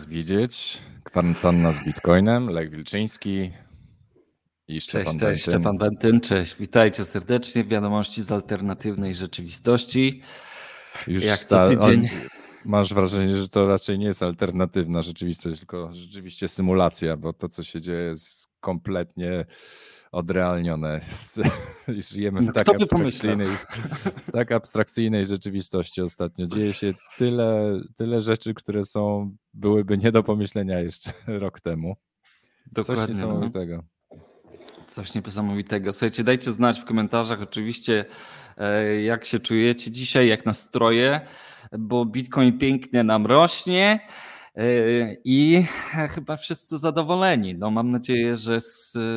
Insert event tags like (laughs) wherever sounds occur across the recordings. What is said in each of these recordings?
Was widzieć. Kwarantanna z Bitcoinem, Lech Wilczyński i Szczepan Cześć, cześć, Bentyn. Szczepan Bentyn, cześć. Witajcie serdecznie w wiadomości z alternatywnej rzeczywistości. Już Jak co tydzień. Masz wrażenie, że to raczej nie jest alternatywna rzeczywistość, tylko rzeczywiście symulacja, bo to, co się dzieje, jest kompletnie odrealnione. (laughs) Żyjemy w No tak, abstrakcyjnej, w tak abstrakcyjnej rzeczywistości ostatnio. Dzieje się tyle, tyle rzeczy, które są, byłyby nie do pomyślenia jeszcze (laughs) rok temu. Coś Dokładnie. No. niesamowitego. Coś niesamowitego. Słuchajcie, dajcie znać w komentarzach oczywiście, e, jak się czujecie dzisiaj, jak nastroje, bo Bitcoin pięknie nam rośnie i (laughs) chyba wszyscy zadowoleni. No, mam nadzieję, że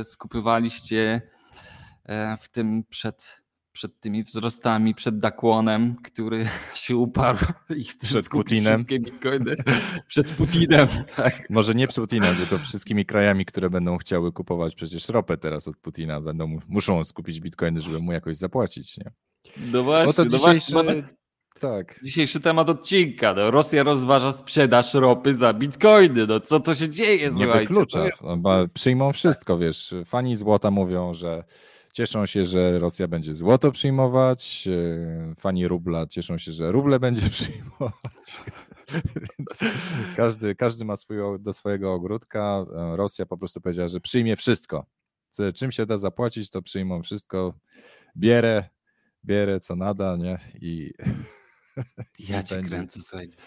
skupywaliście e, w tym przed, przed tymi wzrostami, przed Dakłonem, który (laughs) się uparł i chce Przed Putinem. wszystkie Bitcoiny. (laughs) Przed Putinem, tak. Może nie przed Putinem, tylko wszystkimi krajami, które będą chciały kupować przecież ropę teraz od Putina, będą, mu- muszą skupić bitcoiny, żeby mu jakoś zapłacić. Nie? No właśnie, no właśnie. mamy- tak, Dzisiejszy temat odcinka. No, Rosja rozważa sprzedaż ropy za bitcoiny. No co to się dzieje? nie Słuchajcie, wyklucza. to jest... No, Przyjmą wszystko, wiesz. Fani złota mówią, że cieszą się, że Rosja będzie złoto przyjmować. e, Fani rubla cieszą się, że ruble będzie (laughs) przyjmować. Więc każdy, każdy ma swój, do swojego ogródka. E, Rosja po prostu powiedziała, że przyjmie wszystko. Czym się da zapłacić, to przyjmą wszystko. Bierę, bierę co nada, nie? I (laughs) (laughs) Ja cię będzie. kręcę, słuchajcie.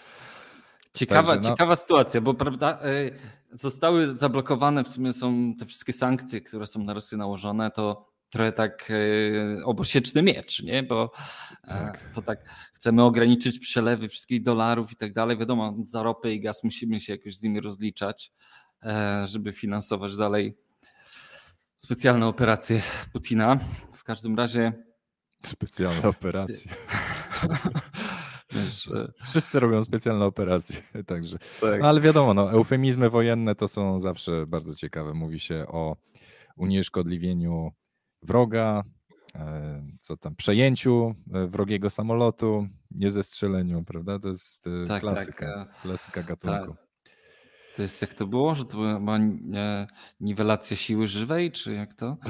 Ciekawa, Także no- ciekawa sytuacja, bo prawda, y, zostały zablokowane, w sumie są te wszystkie sankcje, które są na Rosję nałożone, to trochę tak y, obosieczny miecz, nie? Bo e, Tak. to tak chcemy ograniczyć przelewy wszystkich dolarów i tak dalej. Wiadomo, za ropę i gaz musimy się jakoś z nimi rozliczać, e, żeby finansować dalej specjalne operacje Putina. W każdym razie specjalne operacje. (laughs) (laughs) wiesz, Wszyscy robią specjalne operacje, (laughs) także. tak. No ale wiadomo, no, eufemizmy wojenne to są zawsze bardzo ciekawe. Mówi się o unieszkodliwieniu wroga, e, co tam, przejęciu e, wrogiego samolotu, niezestrzeleniu, prawda? To jest e, Tak, klasyka, tak, klasyka gatunku. To jest jak to było, że to była niwelacja siły żywej, czy jak to? (laughs)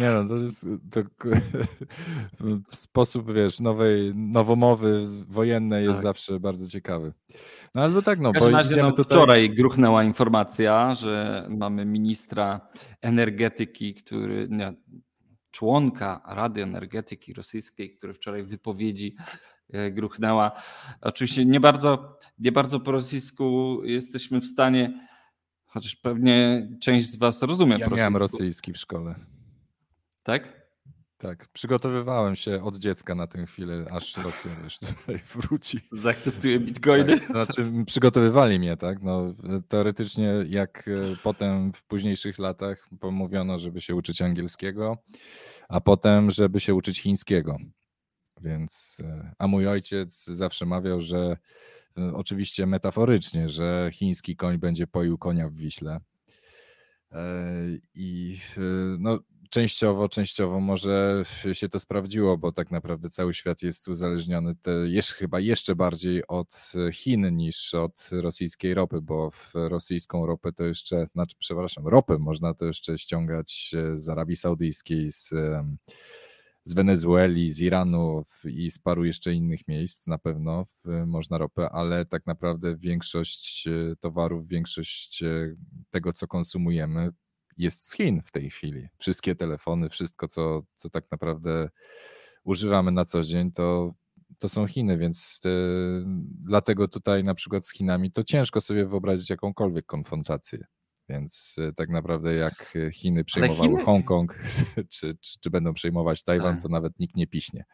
Nie no, to jest to, (laughs) sposób, wiesz, nowej, nowomowy wojennej jest Tak. zawsze bardzo ciekawy. No ale tak, no, bo razie no, tutaj... wczoraj gruchnęła informacja, że mamy ministra energetyki, który, nie, członka Rady Energetyki Rosyjskiej, który wczoraj w wypowiedzi e, gruchnęła. Oczywiście nie bardzo, nie bardzo po rosyjsku jesteśmy w stanie, chociaż pewnie część z was rozumie Ja po miałem rosyjsku. rosyjski w szkole. Tak? Tak, przygotowywałem się od dziecka na tę chwilę, aż Rosja wiesz, (laughs) tutaj wróci. Zaakceptuję bitcoiny. Tak, znaczy, przygotowywali mnie, tak? No, teoretycznie, jak e, potem w późniejszych latach pomówiono, żeby się uczyć angielskiego, a potem, żeby się uczyć chińskiego. Więc, e, a mój ojciec zawsze mawiał, że e, oczywiście metaforycznie, że chiński koń będzie poił konia w Wiśle. I no, częściowo, częściowo może się to sprawdziło, bo tak naprawdę cały świat jest uzależniony te, jeszcze, chyba jeszcze bardziej od Chin niż od rosyjskiej ropy, bo w rosyjską ropę to jeszcze, znaczy przepraszam, ropę można to jeszcze ściągać z Arabii Saudyjskiej, z, z Wenezueli, z Iranu i z paru jeszcze innych miejsc na pewno można ropę, ale tak naprawdę większość towarów, większość tego, co konsumujemy, jest z Chin w tej chwili. Wszystkie telefony, wszystko, co, co tak naprawdę używamy na co dzień, to, to są Chiny, więc e, dlatego tutaj na przykład z Chinami to ciężko sobie wyobrazić jakąkolwiek konfrontację. Więc e, tak naprawdę jak Chiny przejmowały Chiny- Hongkong, (laughs) czy, czy, czy będą przejmować Tajwan, Tak. to nawet nikt nie piśnie.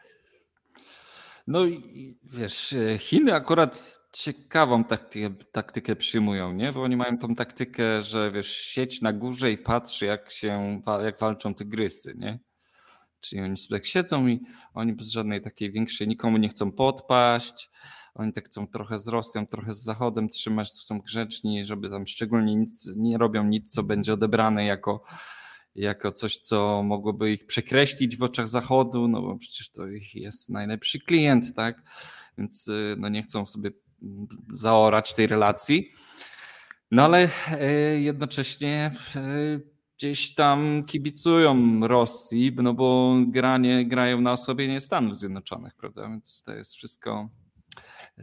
No i wiesz, e, Chiny akurat ciekawą taktykę, taktykę przyjmują, nie? Bo oni mają tą taktykę, że wiesz, sieć na górze i patrzy, jak się jak walczą tygrysy, nie? Czyli oni sobie tak siedzą i oni bez żadnej takiej większej, nikomu nie chcą podpaść. Oni tak chcą trochę z Rosją, trochę z Zachodem trzymać, tu są grzeczni, żeby tam szczególnie nic, nie robią nic, co będzie odebrane jako, jako coś, co mogłoby ich przekreślić w oczach Zachodu, no bo przecież to ich jest najlepszy klient, tak? Więc y, no nie chcą sobie zaorać tej relacji. No ale jednocześnie gdzieś tam kibicują Rosji, no bo granie, grają na osłabienie Stanów Zjednoczonych, prawda? Więc to jest wszystko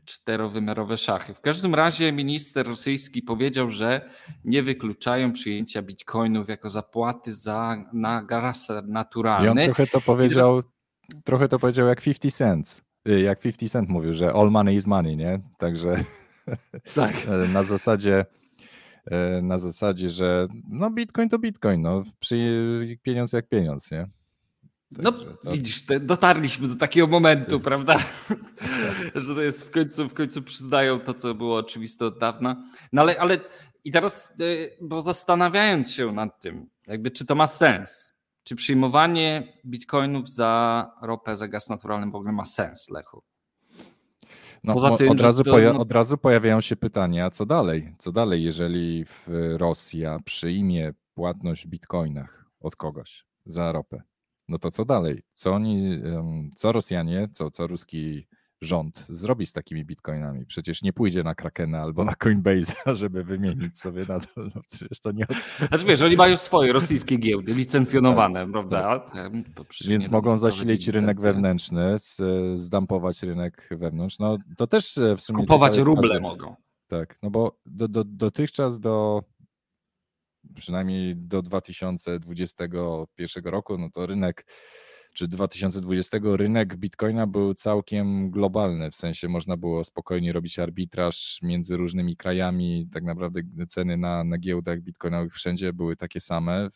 czterowymiarowe szachy. W każdym razie minister rosyjski powiedział, że nie wykluczają przyjęcia bitcoinów jako zapłaty za na gaz naturalny. I on trochę to powiedział, teraz... trochę to powiedział jak 50 Cent. Y, jak 50 Cent mówił, że all money is money, nie? Także (laughs) tak. (laughs) na zasadzie E, na zasadzie, że no bitcoin to bitcoin, no przy, pieniądz jak pieniądz, nie? No to... widzisz, dotarliśmy do takiego momentu, (laughs) prawda? że to jest w końcu, w końcu przyznają to, co było oczywiste od dawna. No ale, ale i teraz, e, bo zastanawiając się nad tym, jakby czy to ma sens, czy przyjmowanie bitcoinów za ropę, za gaz naturalny w ogóle ma sens, Lechu? No, tym, od, razu to, no... od razu pojawiają się pytania, co dalej? Co dalej, jeżeli Rosja przyjmie płatność w bitcoinach od kogoś za ropę? No to co dalej? Co oni, co Rosjanie, co, co ruski rząd zrobi z takimi bitcoinami? Przecież nie pójdzie na Krakena albo na Coinbase, (laughs) żeby wymienić sobie na to. No przecież to nie. Znaczy wiesz, oni mają swoje rosyjskie giełdy licencjonowane, tak, prawda? Tak. Więc mogą zasilić rynek wewnętrzny, zdampować rynek wewnątrz. No to też e, w sumie. Kupować ruble mogą. Tak, no bo do, do, dotychczas do przynajmniej do 2021 roku, no to rynek czy 2020 rynek bitcoina był całkiem globalny, w sensie można było spokojnie robić arbitraż między różnymi krajami, tak naprawdę ceny na, na giełdach bitcoinowych wszędzie były takie same.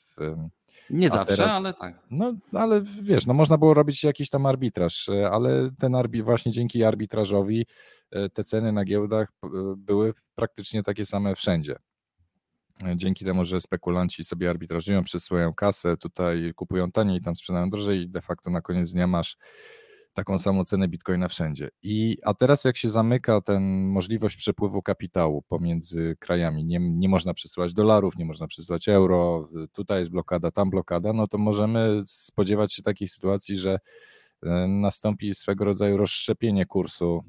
Nie zawsze, teraz, ale tak. No, ale wiesz, no można było robić jakiś tam arbitraż, ale ten arbi właśnie dzięki arbitrażowi e, te ceny na giełdach e, były praktycznie takie same wszędzie dzięki temu, że spekulanci sobie arbitrażują, przesyłają kasę, tutaj kupują taniej, tam sprzedają drożej i de facto na koniec dnia masz taką samą cenę bitcoina wszędzie. I, a teraz jak się zamyka ten możliwość przepływu kapitału pomiędzy krajami, nie, nie można przesyłać dolarów, nie można przesyłać euro, tutaj jest blokada, tam blokada, no to możemy spodziewać się takiej sytuacji, że e, nastąpi swego rodzaju rozszczepienie kursu.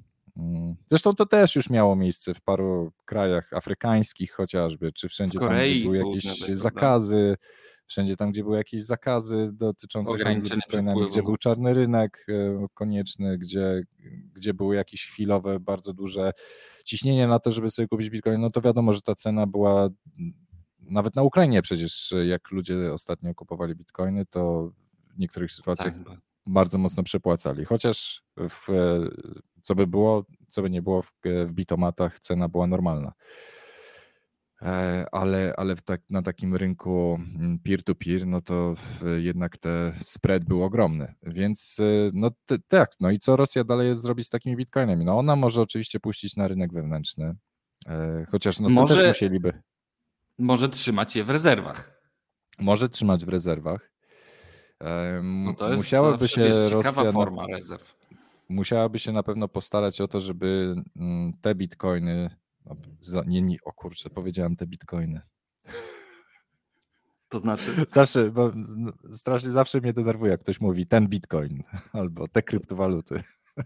Zresztą to też już miało miejsce w paru krajach afrykańskich chociażby, czy wszędzie tam, gdzie były jakieś zakazy, wszędzie tam, gdzie były jakieś zakazy dotyczące handlu bitcoinami, gdzie był czarny rynek e, konieczny, gdzie, gdzie były jakieś chwilowe, bardzo duże ciśnienie na to, żeby sobie kupić bitcoin, no to wiadomo, że ta cena była nawet na Ukrainie przecież, jak ludzie ostatnio kupowali bitcoiny, to w niektórych sytuacjach tak. bardzo mocno przepłacali. Chociaż w co by było, co by nie było w, w bitomatach, cena była normalna. E, ale, ale tak, na takim rynku mm, peer-to-peer, no to jednak te spread był ogromny. Więc e, no tak, no i co Rosja dalej zrobi z takimi bitcoinami? No ona może oczywiście puścić na rynek wewnętrzny, e, chociaż no może, też musieliby. Może trzymać je w rezerwach. Może trzymać w rezerwach. No to jest Musiałaby się ciekawa Rosja, forma rezerw musiałaby się na pewno postarać o to, żeby mm, te bitcoiny, no, nie, nie, o kurczę, powiedziałem te bitcoiny. To znaczy? (laughs) Zawsze, bo strasznie zawsze mnie denerwuje, jak ktoś mówi ten bitcoin (laughs) albo te kryptowaluty. (laughs)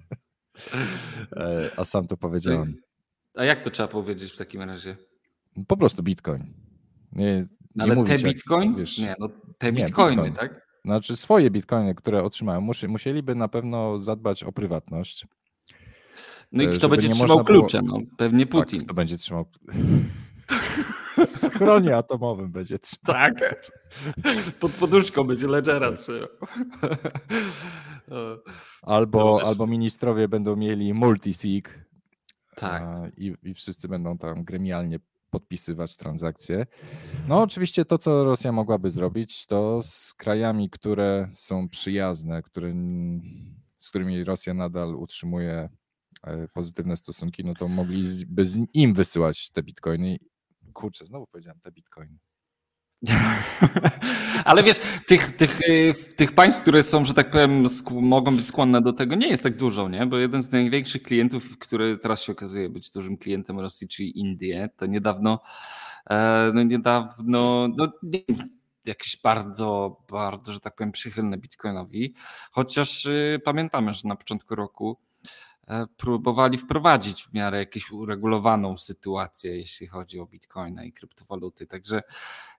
E, a sam to powiedziałem. A jak to trzeba powiedzieć w takim razie? Po prostu bitcoin. Nie, nie Ale te bitcoin? wiesz, nie, no te bitcoiny, bitcoin. tak? Znaczy swoje bitcoiny, które otrzymają, musieliby na pewno zadbać o prywatność. No i e, kto będzie trzymał klucze? Było... No, pewnie tak, Putin. Tak, kto będzie trzymał (laughs) w schronie atomowym będzie trzymał. Tak. Pod poduszką będzie Ledgera trzymał. (laughs) Albo, albo ministrowie będą mieli multisig. Tak. I, I wszyscy będą tam gremialnie podpisywać transakcje. No, oczywiście to, co Rosja mogłaby zrobić, to z krajami, które są przyjazne, z którymi Rosja nadal utrzymuje e, pozytywne stosunki, no to mogliby im wysyłać te bitcoiny. Kurczę, znowu powiedziałem te bitcoiny. (laughs) Ale wiesz, tych, tych, y, tych państw, które są, że tak powiem, mogą być skłonne do tego, nie jest tak dużo, nie? Bo jeden z największych klientów, który teraz się okazuje być dużym klientem Rosji, czyli Indie, to niedawno, e, no niedawno, no nie, jakiś bardzo, bardzo, że tak powiem, przychylny Bitcoinowi. Chociaż y, pamiętamy, że na początku roku próbowali wprowadzić w miarę jakąś uregulowaną sytuację, jeśli chodzi o bitcoina i kryptowaluty. Także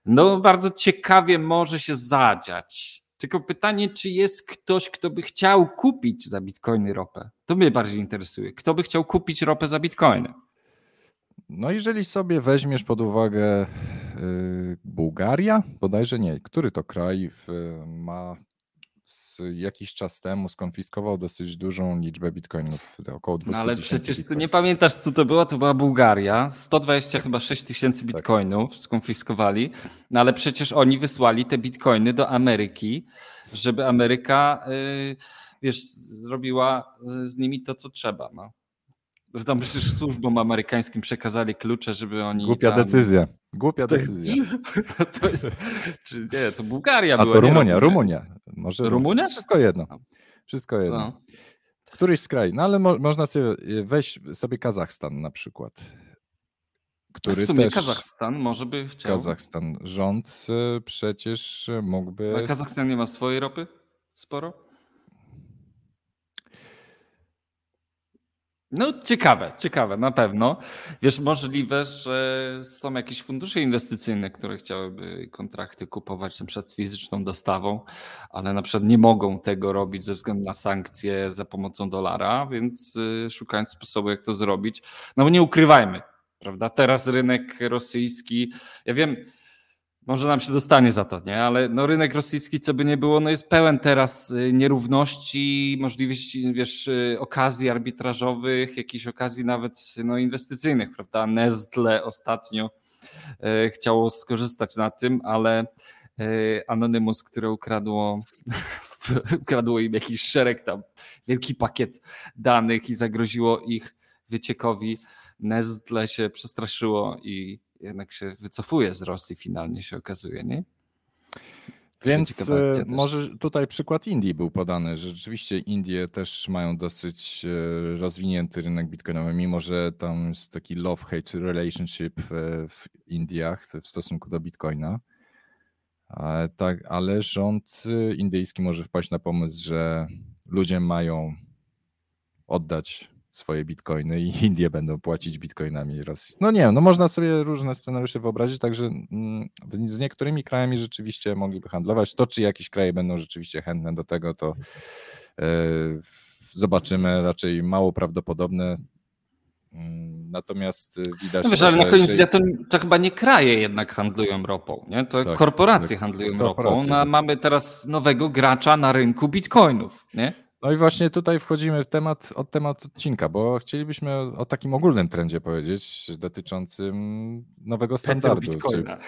no bardzo ciekawie może się zadziać. Tylko pytanie, czy jest ktoś, kto by chciał kupić za bitcoiny ropę? To mnie bardziej interesuje. Kto by chciał kupić ropę za bitcoiny? No jeżeli sobie weźmiesz pod uwagę yy, Bułgaria, bodajże nie, który to kraj ma z jakiś czas temu skonfiskował dosyć dużą liczbę bitcoinów, około 200 no ale przecież ty nie pamiętasz, co to było? To była Bułgaria. 120 chyba 6 tysięcy tak. bitcoinów tak. skonfiskowali. No ale przecież oni wysłali te bitcoiny do Ameryki, żeby Ameryka, yy, wiesz, zrobiła z nimi to, co trzeba. No. Tam przecież służbom amerykańskim przekazali klucze, żeby oni. Głupia tam... decyzja. Głupia decyzja. To jest. Czy nie, to Bułgaria A była. to Rumunia, Rumunia. Może Rumunia? Wszystko jedno. Wszystko jedno. No. Któryś z krajów. No ale mo można sobie weź sobie Kazachstan na przykład. Który w sumie też... Kazachstan może by chciał. Kazachstan. Rząd y, przecież mógłby. Kazachstan nie ma swojej ropy? Sporo? No ciekawe, ciekawe, na pewno. Wiesz, możliwe, że są jakieś fundusze inwestycyjne, które chciałyby kontrakty kupować na przykład z fizyczną dostawą, ale na przykład nie mogą tego robić ze względu na sankcje za pomocą dolara, więc y, szukając sposobu, jak to zrobić. No bo nie ukrywajmy, prawda? Teraz rynek rosyjski, ja wiem, może nam się dostanie za to, nie? Ale no rynek rosyjski, co by nie było, no jest pełen teraz y, nierówności, możliwości, wiesz, y, okazji arbitrażowych, jakichś okazji nawet no, inwestycyjnych, prawda? Nestle ostatnio e, chciało skorzystać na tym, ale e, Anonymous, które ukradło, (laughs) ukradło im jakiś szereg tam, wielki pakiet danych i zagroziło ich wyciekowi, Nestle się przestraszyło i jednak się wycofuje z Rosji finalnie się okazuje, nie? Więc e, może tutaj przykład Indii był podany, że rzeczywiście Indie też mają dosyć e, rozwinięty rynek bitcoinowy, mimo że tam jest taki love-hate relationship e, w Indiach w stosunku do bitcoina. Tak, ale rząd indyjski może wpaść na pomysł, że ludzie mają oddać swoje bitcoiny i (laughs) Indie będą płacić bitcoinami Rosji. No nie, no można sobie różne scenariusze wyobrazić, także mm, z niektórymi krajami rzeczywiście mogliby handlować. To, czy jakieś kraje będą rzeczywiście chętne do tego, to yy, zobaczymy. Raczej mało prawdopodobne. Mm, natomiast widać. No wiesz, ale na koniec dnia to, to, chyba nie kraje jednak handlują ropą, nie? to tak, korporacje tak, handlują korporacje, ropą. No, tak. Mamy teraz nowego gracza na rynku bitcoinów. Nie? No i właśnie tutaj wchodzimy w temat, od temat odcinka, bo chcielibyśmy o, takim ogólnym trendzie powiedzieć dotyczącym nowego standardu.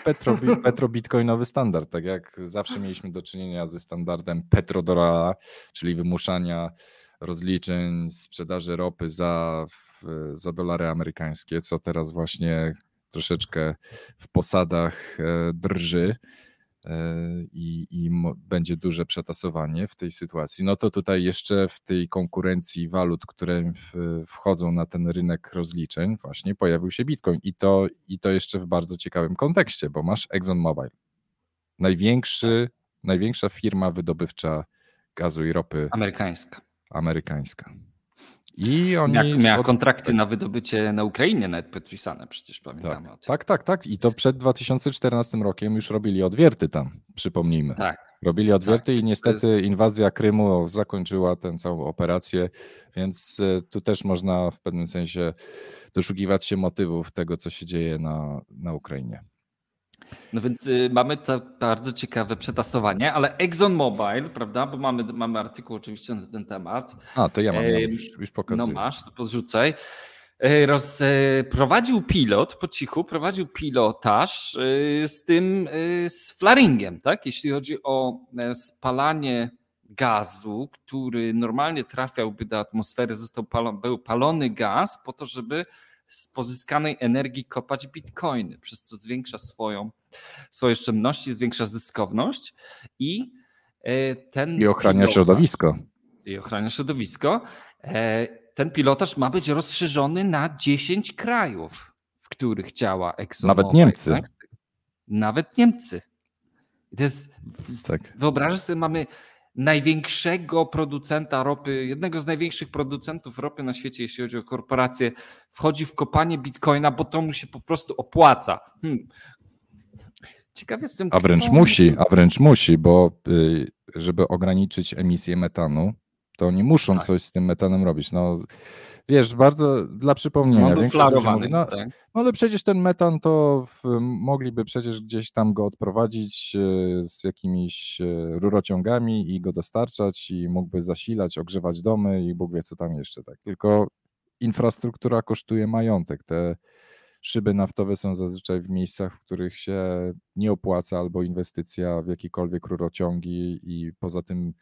Petro, (laughs) petrobitcoinowy standard. Tak jak zawsze mieliśmy do czynienia ze standardem petrodollara, czyli wymuszania rozliczeń sprzedaży ropy za, za dolary amerykańskie, co teraz właśnie troszeczkę w posadach e, drży. E, i, i będzie duże przetasowanie w tej sytuacji, no to tutaj jeszcze w tej konkurencji walut, które wchodzą na ten rynek rozliczeń, właśnie pojawił się Bitcoin i to, i to jeszcze w bardzo ciekawym kontekście, bo masz ExxonMobil, największy, największa firma wydobywcza gazu i ropy amerykańska. amerykańska. I oni Mia, miała od... kontrakty na wydobycie na Ukrainie nawet podpisane, przecież pamiętamy tak, o tym. Tak, tak, tak. I to przed 2014 rokiem już robili odwierty tam, przypomnijmy. Tak. Robili odwierty tak, i niestety jest... inwazja Krymu zakończyła tę całą operację, więc e, tu też można w pewnym sensie doszukiwać się motywów tego, co się dzieje na, na Ukrainie. No więc y, mamy to bardzo ciekawe przetasowanie, ale ExxonMobil, prawda, bo mamy, mamy artykuł oczywiście na ten temat. A, to ja mam, ja już, już pokazuję. No masz, to podrzucaj. E, roz, e, prowadził pilot, po cichu, prowadził pilotaż e, z tym, z flaringiem, tak? Jeśli chodzi o spalanie gazu, który normalnie trafiałby do atmosfery, został był palony gaz po to, żeby z pozyskanej energii kopać bitcoiny, przez co zwiększa swoją, swoje oszczędności, zwiększa zyskowność i e, ten. I ochrania pilotaż, środowisko. I ochrania środowisko. E, ten pilotaż ma być rozszerzony na 10 krajów, w których działa ExxonMobil. Nawet Niemcy. Tak? Nawet Niemcy. to jest, tak. Wyobrażasz sobie, mamy największego producenta ropy, jednego z największych producentów ropy na świecie, jeśli chodzi o korporacje, wchodzi w kopanie bitcoina, bo to mu się po prostu opłaca. Hmm. Ciekawie jestem. A wręcz kto... musi, a wręcz musi, bo y, żeby ograniczyć emisję metanu, to oni muszą tak. coś z tym metanem robić. No, wiesz, bardzo dla przypomnienia. No, mówi, no, tak. no ale przecież ten metan to w, mogliby przecież gdzieś tam go odprowadzić e, z jakimiś e, rurociągami i go dostarczać i mógłby zasilać, ogrzewać domy i Bóg wie co tam jeszcze. Tak. Tylko infrastruktura kosztuje majątek. Te szyby naftowe są zazwyczaj w miejscach, w których się nie opłaca albo inwestycja w jakiekolwiek rurociągi i poza tym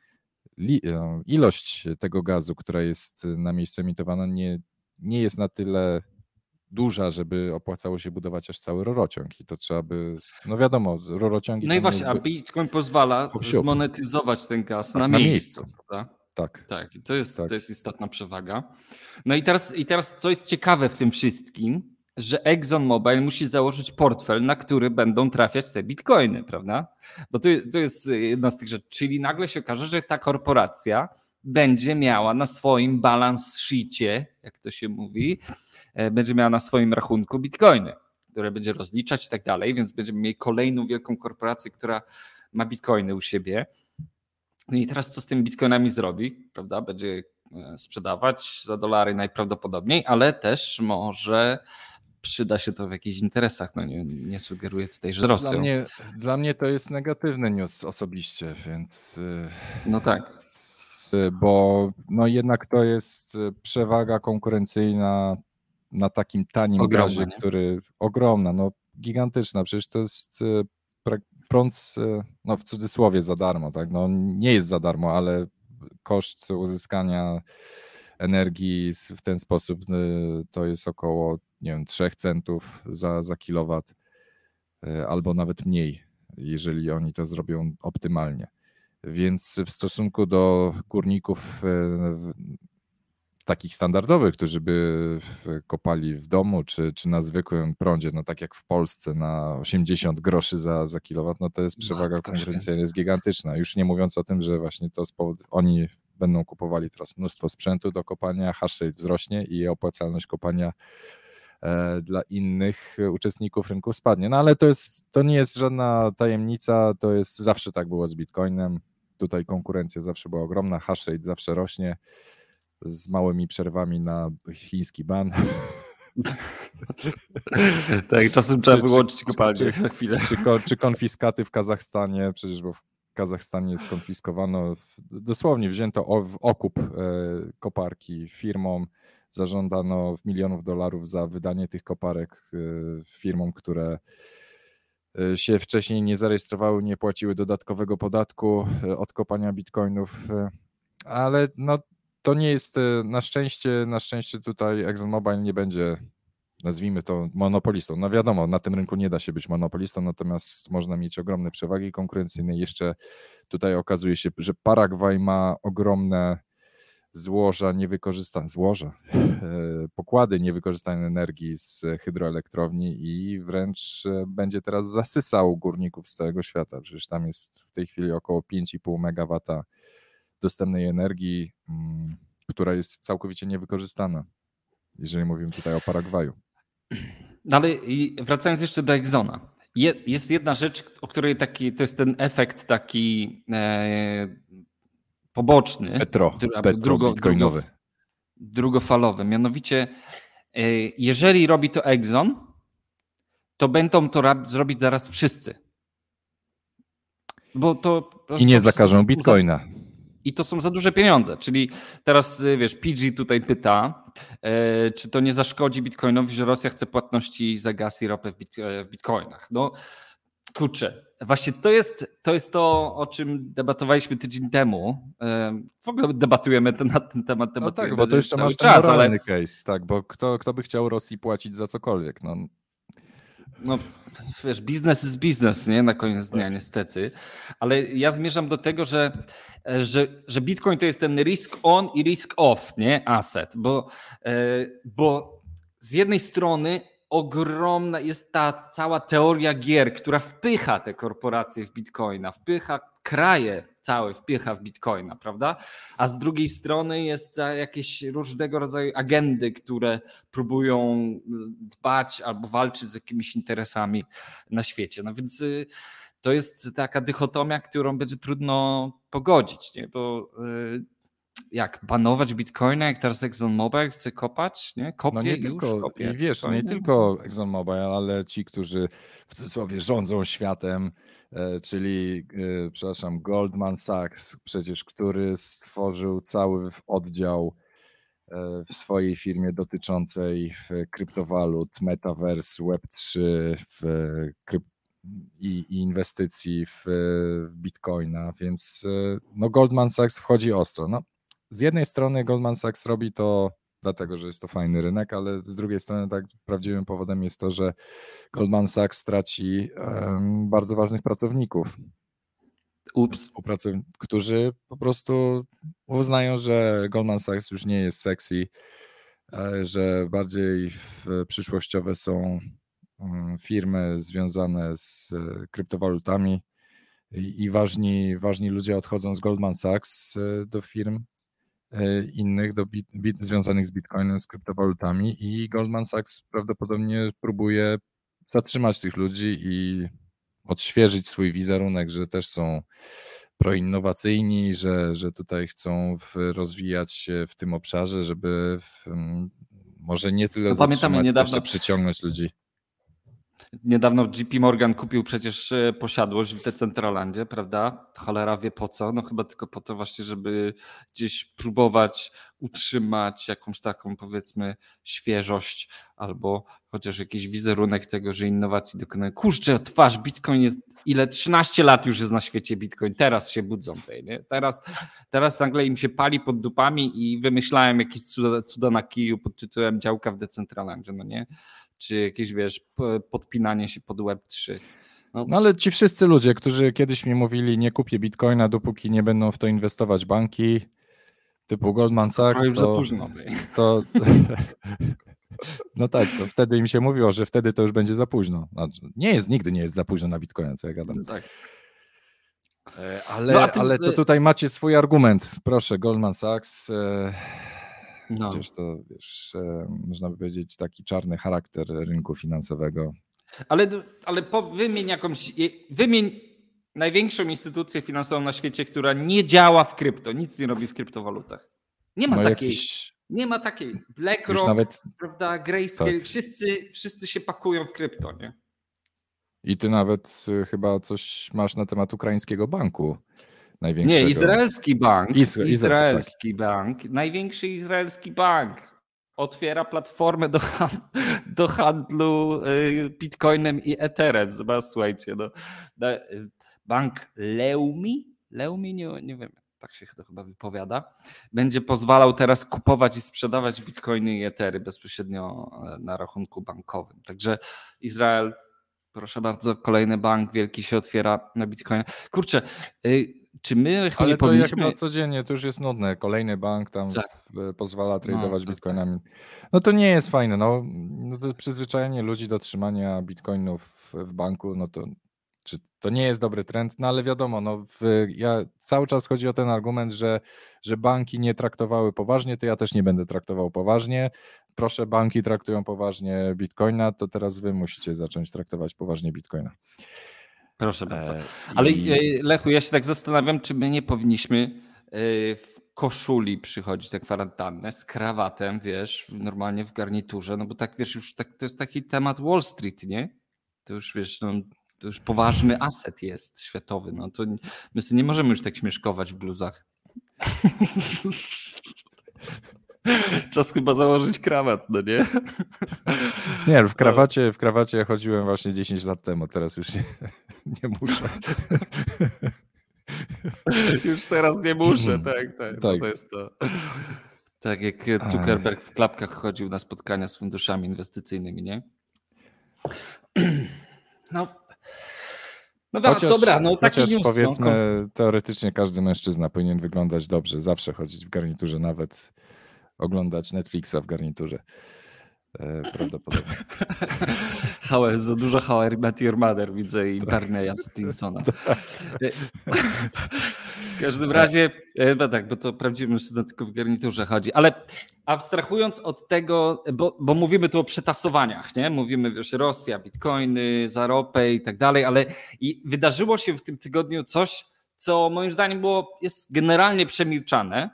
ilość tego gazu, która jest na miejscu emitowana, nie, nie jest na tyle duża, żeby opłacało się budować aż cały rurociąg i to trzeba by, no wiadomo, rurociągi... No i właśnie, a Bitcoin pozwala zmonetyzować ten gaz tak, na, na, miejscu, miejscu. prawda? Tak. Tak, to jest, tak. to jest istotna przewaga. No i teraz, i teraz, co jest ciekawe w tym wszystkim, że ExxonMobil musi założyć portfel, na który będą trafiać te bitcoiny, prawda? Bo to, to jest jedna z tych rzeczy. Czyli nagle się okaże, że ta korporacja będzie miała na swoim balance sheetie, jak to się mówi, e, będzie miała na swoim rachunku bitcoiny, które będzie rozliczać i tak dalej, więc będziemy mieli kolejną wielką korporację, która ma bitcoiny u siebie. No i teraz co z tymi bitcoinami zrobi, prawda? Będzie e, sprzedawać za dolary najprawdopodobniej, ale też może przyda się to w jakichś interesach. No nie, nie sugeruję tutaj, że Rosją. Dla mnie, dla mnie to jest negatywny news osobiście, więc. Y, no tak. Bo no jednak to jest przewaga konkurencyjna na takim tanim ogromna, gazie, nie? który ogromna, no gigantyczna. Przecież to jest y, prąd, no w cudzysłowie za darmo, tak? No nie jest za darmo, ale koszt uzyskania energii w ten sposób to jest około nie wiem, 3 centów za, za kilowat, e, albo nawet mniej, jeżeli oni to zrobią optymalnie. Więc w stosunku do górników e, takich standardowych, którzy by kopali w domu czy, czy na zwykłym prądzie, no tak jak w Polsce na 80 groszy za, za kilowat, no to jest przewaga konkurencyjna, jest gigantyczna. Już nie mówiąc o tym, że właśnie to z powodu, oni będą kupowali teraz mnóstwo sprzętu do kopania, hash rate wzrośnie i opłacalność kopania E, dla innych uczestników rynku spadnie. No ale to, jest, to nie jest żadna tajemnica, to jest zawsze tak było z Bitcoinem. Tutaj konkurencja zawsze była ogromna, hash rate zawsze rośnie z małymi przerwami na chiński ban. tak, czasem trzeba wyłączyć kopalnię na chwilę. Czy, czy konfiskaty w Kazachstanie, przecież bo w Kazachstanie skonfiskowano, dosłownie wzięto w okup e, koparki firmom, zażądano milionów dolarów za wydanie tych koparek y, firmom, które y, się wcześniej nie zarejestrowały, nie płaciły dodatkowego podatku od kopania bitcoinów, ale no, to nie jest na szczęście, na szczęście tutaj ExxonMobil nie będzie nazwijmy to monopolistą. No wiadomo, na tym rynku nie da się być monopolistą, natomiast można mieć ogromne przewagi konkurencyjne. Jeszcze tutaj okazuje się, że Paragwaj ma ogromne złoża niewykorzystane, złoża, e, pokłady niewykorzystanej energii z hydroelektrowni i wręcz e, będzie teraz zasysał górników z całego świata. Przecież tam jest w tej chwili około 5,5 MW dostępnej energii, mm, która jest całkowicie niewykorzystana, jeżeli mówimy tutaj o Paragwaju. (clears throat) No ale wracając jeszcze do Exona. Jest jedna rzecz, o której taki, to jest ten efekt taki e, poboczny, Petro, Petro drugo, bitcoinowy. Drugo, drugofalowy. Mianowicie, e, jeżeli robi to Exxon, to będą to zrobić zaraz wszyscy. Bo to, I nie zakażą bitcoina. I to są za duże pieniądze. Czyli teraz, e, wiesz, PG tutaj pyta, czy to nie zaszkodzi bitcoinowi, że Rosja chce płatności za gaz i ropę w, bit, w bitcoinach. No, kurczę, Właśnie to jest, to jest to, o czym debatowaliśmy tydzień temu. W ogóle debatujemy ten, na ten temat. No tak, bo to jeszcze masz czas, ale... case, tak, bo kto, kto by chciał Rosji płacić za cokolwiek? No. no wiesz, biznes jest biznes, nie? Na koniec dnia tak. niestety. Ale ja zmierzam do tego, że, że, że Bitcoin to jest ten risk on i risk off, nie? Asset, bo, e, bo z jednej strony ogromna jest ta cała teoria gier, która wpycha te korporacje w bitcoina, wpycha kraje cały wpycha w bitcoina, prawda? A z drugiej strony jest jakieś różnego rodzaju agendy, które próbują dbać albo walczyć z jakimiś interesami na świecie. No więc y, to jest taka dychotomia, którą będzie trudno pogodzić, nie? bo y, jak banować bitcoina, jak teraz ExxonMobil chce kopać, nie? Kopie no nie już, tylko, kopie i wiesz, nie tylko ExxonMobil, ale ci, którzy w cudzysłowie rządzą światem, e, czyli, e, przepraszam, Goldman Sachs, przecież, który stworzył cały oddział e, w swojej firmie dotyczącej kryptowalut, metaverse, Web3 w kryp i, i, inwestycji w, w bitcoina, więc no Goldman Sachs wchodzi ostro. No, z jednej strony Goldman Sachs robi to dlatego, że jest to fajny rynek, ale z drugiej strony tak prawdziwym powodem jest to, że Goldman Sachs traci um, bardzo ważnych pracowników. Ups. Którzy po prostu uznają, że Goldman Sachs już nie jest sexy, e, że bardziej przyszłościowe są mm, firmy związane z e, kryptowalutami i ważni, ważni ludzie odchodzą z Goldman Sachs e, do firm innych do bit, bit, związanych z Bitcoinem, z kryptowalutami i Goldman Sachs prawdopodobnie próbuje zatrzymać tych ludzi i odświeżyć swój wizerunek, że też są proinnowacyjni, że, że tutaj chcą rozwijać się w tym obszarze, żeby w, może nie tyle no, zatrzymać, niedawno, przyciągnąć ludzi. Niedawno JP Morgan kupił przecież e, posiadłość w Decentralandzie, prawda? Cholera wie po co. No chyba tylko po to właśnie, żeby gdzieś próbować utrzymać jakąś taką powiedzmy świeżość albo chociaż jakiś wizerunek tego, że innowacji dokonają. Kurczę, twarz, Bitcoin jest ile? 13 lat już jest na świecie Bitcoin. Teraz się budzą. Tej, nie? Teraz, teraz nagle im się pali pod dupami i wymyślałem jakieś cuda, cuda na kiju pod tytułem działka w Decentralandzie, no nie? Czy jakieś, wiesz, podpinanie się pod Web3. No. no. ale ci wszyscy ludzie, którzy kiedyś mi mówili, nie kupię bitcoina, dopóki nie będą w to inwestować banki, typu Goldman Sachs, to, to, (laughs) no tak, to wtedy im się mówiło, że wtedy to już będzie za późno. Znaczy, nie jest, nigdy nie jest za późno na bitcoina, co ja gadam. No tak. E, ale, no, ty... ale to tutaj macie swój argument. Proszę, Goldman Sachs. No. Przecież to, wiesz, e, można by powiedzieć, taki czarny charakter rynku finansowego. Ale, ale po, wymień jakąś, wymień największą instytucję finansową na świecie, która nie działa w krypto, nic nie robi w kryptowalutach. Nie ma no takiej. Jakiś... Nie ma takiej. BlackRock, nawet... prawda, Grayscale, tak. wszyscy, wszyscy się pakują w krypto, nie? I ty nawet y, chyba coś masz na temat ukraińskiego banku największego. Nie, izraelski bank. Izra izraelski tak. bank. Największy izraelski bank. Otwiera platformę do, (laughs) do handlu y, bitcoinem i etherem. Zobacz, słuchajcie. No, y, bank Leumi, Leumi, nie, nie wiem, tak się to chyba wypowiada, będzie pozwalał teraz kupować i sprzedawać bitcoiny i etery bezpośrednio e, na rachunku bankowym. Także Izrael, proszę bardzo, kolejny bank wielki się otwiera na bitcoin. Kurczę, y, czy my Ale to powinniśmy... jak codziennie, to już jest nudne. Kolejny bank tam tak. pozwala tradować no, bitcoinami. Tak, tak. No to nie jest fajne. No, no to przyzwyczajenie ludzi do trzymania bitcoinów w banku, no to czy to nie jest dobry trend, no ale wiadomo, no w, ja cały czas chodzi o ten argument, że, że banki nie traktowały poważnie, to ja też nie będę traktował poważnie. Proszę, banki traktują poważnie bitcoina, to teraz wy musicie zacząć traktować poważnie bitcoina. Proszę bardzo. E, Ale I... E, Lechu, ja się tak zastanawiam, czy my nie powinniśmy e, w koszuli przychodzić na kwarantannę z krawatem, wiesz, normalnie w garniturze, no bo tak, wiesz, już tak, to jest taki temat Wall Street, nie? To już, wiesz, no, to już poważny aset jest światowy, no to my sobie nie możemy już tak śmieszkować w bluzach. (laughs) Czas chyba założyć krawat, no nie? Nie, w krawacie, w krawacie chodziłem właśnie 10 lat temu, teraz już nie, (laughs) nie muszę. Już teraz nie muszę, tak, tak. tak. To jest to. Tak jak Zuckerberg w klapkach chodził na spotkania z funduszami inwestycyjnymi, nie? No, no chociaż, dobra, no taki chociaż news, no, powiedzmy, no. teoretycznie każdy mężczyzna powinien wyglądać dobrze, zawsze chodzić w garniturze, nawet oglądać Netflixa w garniturze. E, prawdopodobnie. (laughs) Za dużo How I Met Your Mother widzę i tak. Barneya Stinsona. Tak. (laughs) W każdym razie, no tak, bo to prawdziwy mężczyzna tylko w garniturze chodzi, ale abstrahując od tego, bo, bo mówimy tu o przetasowaniach, nie? Mówimy, wiesz, Rosja, bitcoiny, za ropę i tak dalej, ale i wydarzyło się w tym tygodniu coś, co moim zdaniem było, jest generalnie przemilczane, e,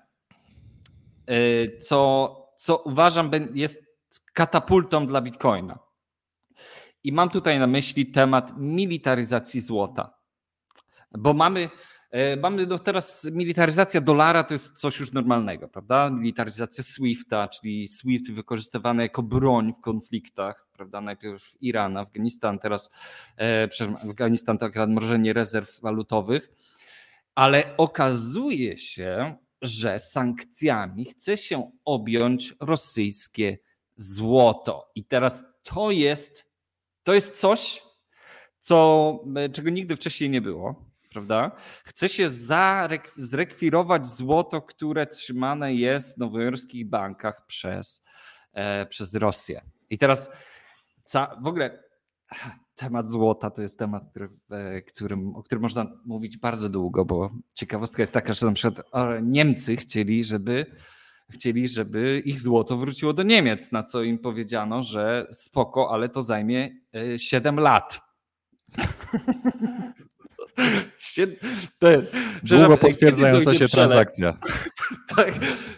co, co uważam jest katapultą dla bitcoina. I mam tutaj na myśli temat militaryzacji złota. Bo mamy, e, mamy no teraz militaryzacja dolara to jest coś już normalnego, prawda? Militaryzacja SWIFTA, czyli SWIFT wykorzystywany jako broń w konfliktach, prawda? Najpierw Iran, Afganistan, teraz e, Afganistan tak mrożenie rezerw walutowych. Ale okazuje się, że sankcjami chce się objąć rosyjskie złoto. I teraz to jest, to jest coś, co, czego nigdy wcześniej nie było prawda? Chce się zrekwirować złoto, które trzymane jest w nowojorskich bankach przez, e, przez Rosję. I teraz ca, w ogóle temat złota to jest temat, który, e, którym, o którym można mówić bardzo długo, bo ciekawostka jest taka, że na przykład Niemcy chcieli, żeby chcieli, żeby ich złoto wróciło do Niemiec, na co im powiedziano, że spoko, ale to zajmie 7 e, lat. (laughs) Długo potwierdzająca się transakcja. (laughs) tak,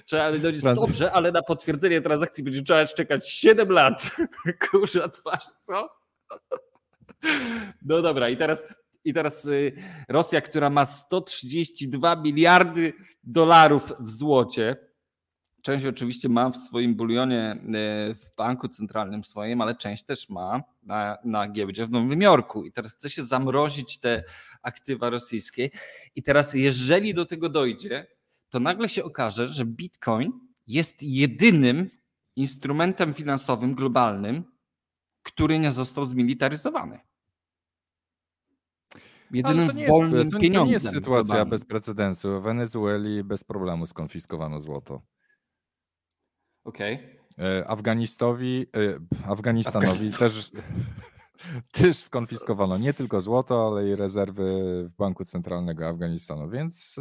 trzeba dojść Trans... dobrze, ale na potwierdzenie transakcji będzie trzeba czekać 7 lat. (laughs) Kurza twarz, co? No dobra, i teraz, i teraz y, Rosja, która ma 132 miliardy dolarów w złocie, Część oczywiście ma w swoim bulionie y, w banku centralnym swoim, ale część też ma na, na giełdzie w Nowym Jorku. I teraz chce się zamrozić te aktywa rosyjskie. I teraz, jeżeli do tego dojdzie, to nagle się okaże, że Bitcoin jest jedynym instrumentem finansowym globalnym, który nie został zmilitaryzowany. Jedynym to nie wolnym jest, to. To nie jest sytuacja globalnym. bez precedensu. W Wenezueli bez problemu skonfiskowano złoto. Okej. Okay. E, Afganistowi, e, Afganistanowi też, (laughs) też skonfiskowano nie tylko złoto, ale i rezerwy w Banku Centralnego Afganistanu, więc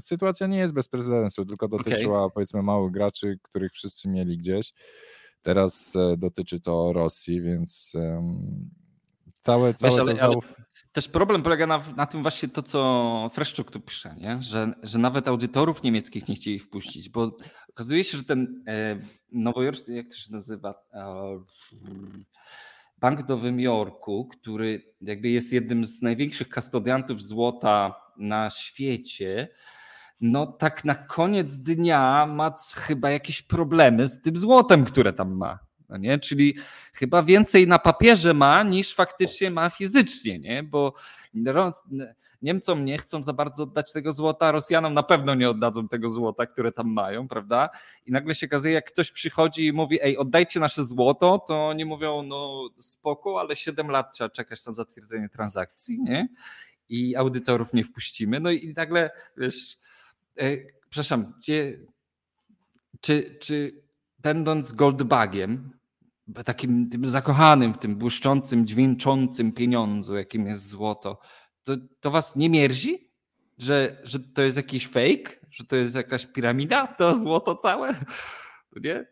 sytuacja nie jest bez precedensu, tylko dotyczyła okay. powiedzmy małych graczy, których wszyscy mieli gdzieś. Teraz e, dotyczy to Rosji, więc całe, całe Wiesz, ale, to zauf... ale też problem polega na, na tym właśnie to, co Freszczuk tu pisze, nie? Że, że nawet audytorów niemieckich nie chcieli wpuścić, bo okazuje się, że ten e, nowojorski, jak to się nazywa, e, bank Nowym Jorku, który jakby jest jednym z największych kastodiantów złota na świecie, no tak na koniec dnia ma chyba jakieś problemy z tym złotem, które tam ma. No nie? Czyli chyba więcej na papierze ma niż faktycznie ma fizycznie, nie? bo Niemcom nie chcą za bardzo oddać tego złota, Rosjanom na pewno nie oddadzą tego złota, które tam mają, prawda? I nagle się okazuje, jak ktoś przychodzi i mówi, ej, oddajcie nasze złoto, to oni mówią, no spoko, ale 7 lat trzeba czekać na zatwierdzenie transakcji, nie? I audytorów nie wpuścimy. No i nagle, wiesz, przepraszam, gdzie, czy, czy będąc goldbagiem, takim tym zakochanym w tym błyszczącym, dźwięczącym pieniądzu, jakim jest złoto, to, to was nie mierzi? Że, że to jest jakiś fake? Że to jest jakaś piramida? To złoto całe? Nie?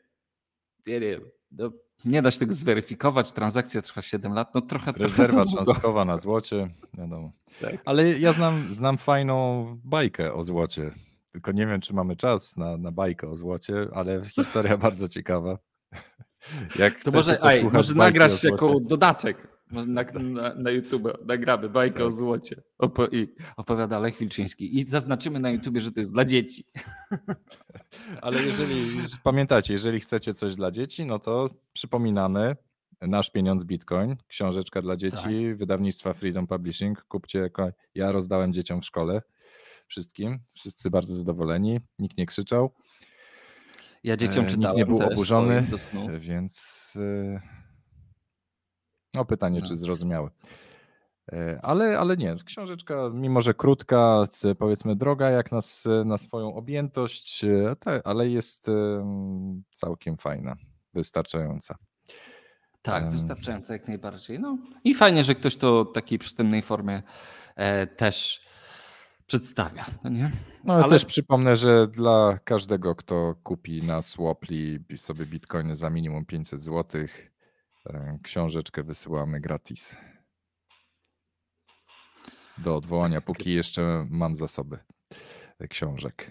Nie wiem. No, nie da się tego zweryfikować. Transakcja trwa 7 lat. No trochę Rezerwa cząstkowa na złocie. Wiadomo. Tak. Ale ja znam, znam fajną bajkę o złocie. Tylko nie wiem, czy mamy czas na, na bajkę o złocie, ale (laughs) historia bardzo ciekawa. (laughs) Jak to może, aj, może nagrasz jako dodatek na, na, na YouTube. Nagramy bajkę tak. o złocie Opo i opowiada Lech Wilczyński. I zaznaczymy na YouTube, że to jest dla dzieci. (laughs) Ale jeżeli, pamiętacie, jeżeli chcecie coś dla dzieci, no to przypominamy, Nasz Pieniądz Bitcoin, książeczka dla dzieci, tak. wydawnictwa Freedom Publishing. Kupcie, ja rozdałem dzieciom w szkole, wszystkim, wszyscy bardzo zadowoleni, nikt nie krzyczał. Ja dzieciom e, czytałem. Nikt nie był oburzony, więc e, no pytanie, no. czy zrozumiały. E, ale, ale nie, książeczka, mimo że krótka, powiedzmy droga jak na, na swoją objętość, ale jest całkiem fajna, wystarczająca. Tak, wystarczająca jak najbardziej. No i fajnie, że ktoś to w takiej przystępnej formie też przedstawia. No, nie? no ale, ale też przypomnę, że dla każdego, kto kupi na Swapli sobie bitcoiny za minimum 500 zł, e, książeczkę wysyłamy gratis. Do odwołania, póki jeszcze mam zasoby książek.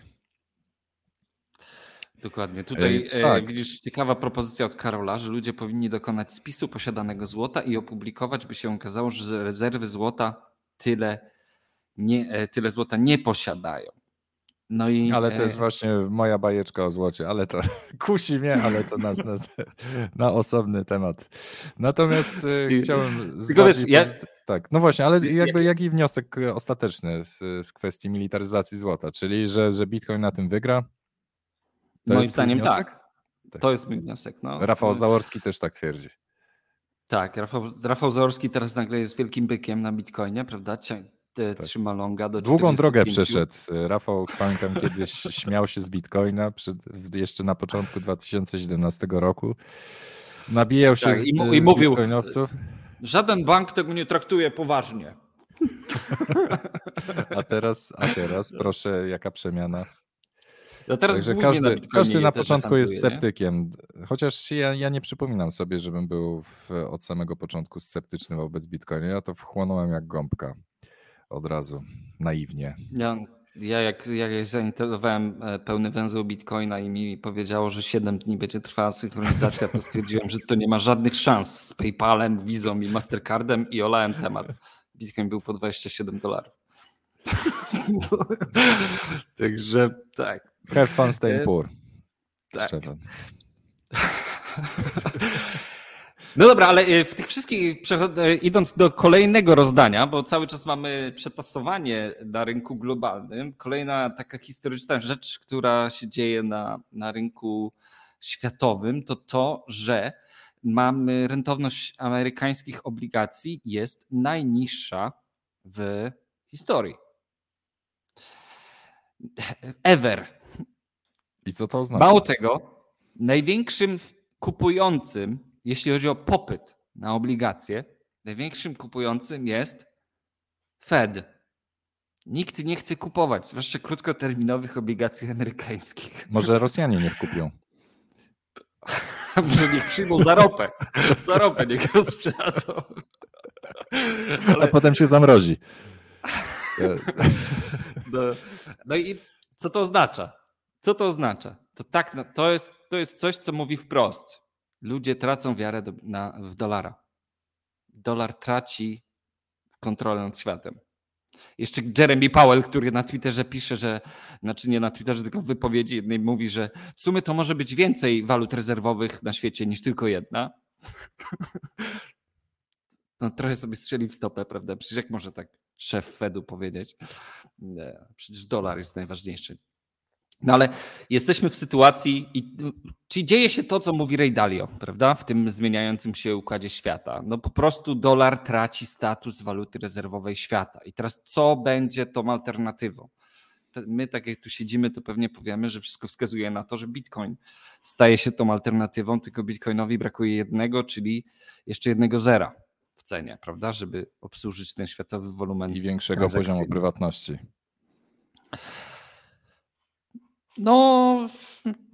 Dokładnie. Tutaj e, tak. widzisz ciekawa propozycja od Karola, że ludzie powinni dokonać spisu posiadanego złota i opublikować, by się okazało, że rezerwy złota tyle, nie, e, tyle złota nie posiadają. No i, ale to jest e, właśnie moja bajeczka o złocie, ale to (laughs) kusi mnie, ale to nas na, na osobny temat. Natomiast Ty, chciałem. Tylko wiesz, ja... Tak, no właśnie, ale jakby jaki wniosek ostateczny w, w kwestii militaryzacji złota, czyli że, że Bitcoin na tym wygra? To Moim zdaniem tak. tak. To jest mój wniosek. No. Rafał Zaworski też tak twierdzi. Tak, Rafał, Rafał teraz nagle jest wielkim bykiem na Bitcoinie, prawda? Tak. Trzyma longa do Długą 45. drogę przeszedł. Rafał, pamiętam, kiedyś (laughs) śmiał się z Bitcoina przed, jeszcze na początku 2017 roku. Nabijał się tak, z, i, z i mówił, bitcoinowców. Żaden bank tego nie traktuje poważnie. A teraz, a teraz proszę, jaka przemiana. No teraz Także każdy, na, każdy na początku jest sceptykiem. Chociaż ja, ja nie przypominam sobie, żebym był w, od samego początku sceptyczny wobec Bitcoina. Ja to wchłonąłem jak gąbka od razu, naiwnie. Ja, ja jak, jak zainstalowałem e, pełny węzeł Bitcoina i mi powiedziało, że 7 dni będzie trwała synchronizacja, to stwierdziłem, że to nie ma żadnych szans z PayPalem, Vizą i Mastercardem i olałem temat. Bitcoin był po 27 dolarów. (laughs) Także tak. Have fun staying poor. Tak. (laughs) No dobra, ale e, w tych wszystkich, e, idąc do kolejnego rozdania, bo cały czas mamy przetasowanie na rynku globalnym, kolejna taka historyczna rzecz, która się dzieje na, na rynku światowym, to to, że mamy rentowność amerykańskich obligacji jest najniższa w historii. Ever. I co to oznacza? Mało tego, największym kupującym, jeśli chodzi o popyt na obligacje, największym kupującym jest Fed. Nikt nie chce kupować, zwłaszcza krótkoterminowych obligacji amerykańskich. Może Rosjanie nie kupią. Może niech przyjmą za ropę. Za ropę niech ją sprzedadzą. Ale... A potem się zamrozi. No, no i co to oznacza? Co to oznacza? To, tak, no, to, jest, to jest coś, co mówi wprost. Ludzie tracą wiarę do, na, w dolara. Dolar traci kontrolę nad światem. Jeszcze Jeremy Powell, który na Twitterze pisze, że, znaczy nie na Twitterze, tylko w wypowiedzi jednej mówi, że w sumie to może być więcej walut rezerwowych na świecie niż tylko jedna. (laughs) No, trochę sobie strzeli w stopę, prawda? Przecież jak może tak szef Fedu powiedzieć? Przecież dolar jest najważniejszy. No ale jesteśmy w sytuacji, i, czyli dzieje się to, co mówi Ray Dalio, prawda, w tym zmieniającym się układzie świata. No po prostu dolar traci status waluty rezerwowej świata. I teraz co będzie tą alternatywą? My, tak jak tu siedzimy, to pewnie powiemy, że wszystko wskazuje na to, że Bitcoin staje się tą alternatywą, tylko Bitcoinowi brakuje jednego, czyli jeszcze jednego zera w cenie, prawda, żeby obsłużyć ten światowy wolumen. I większego poziomu prywatności. No,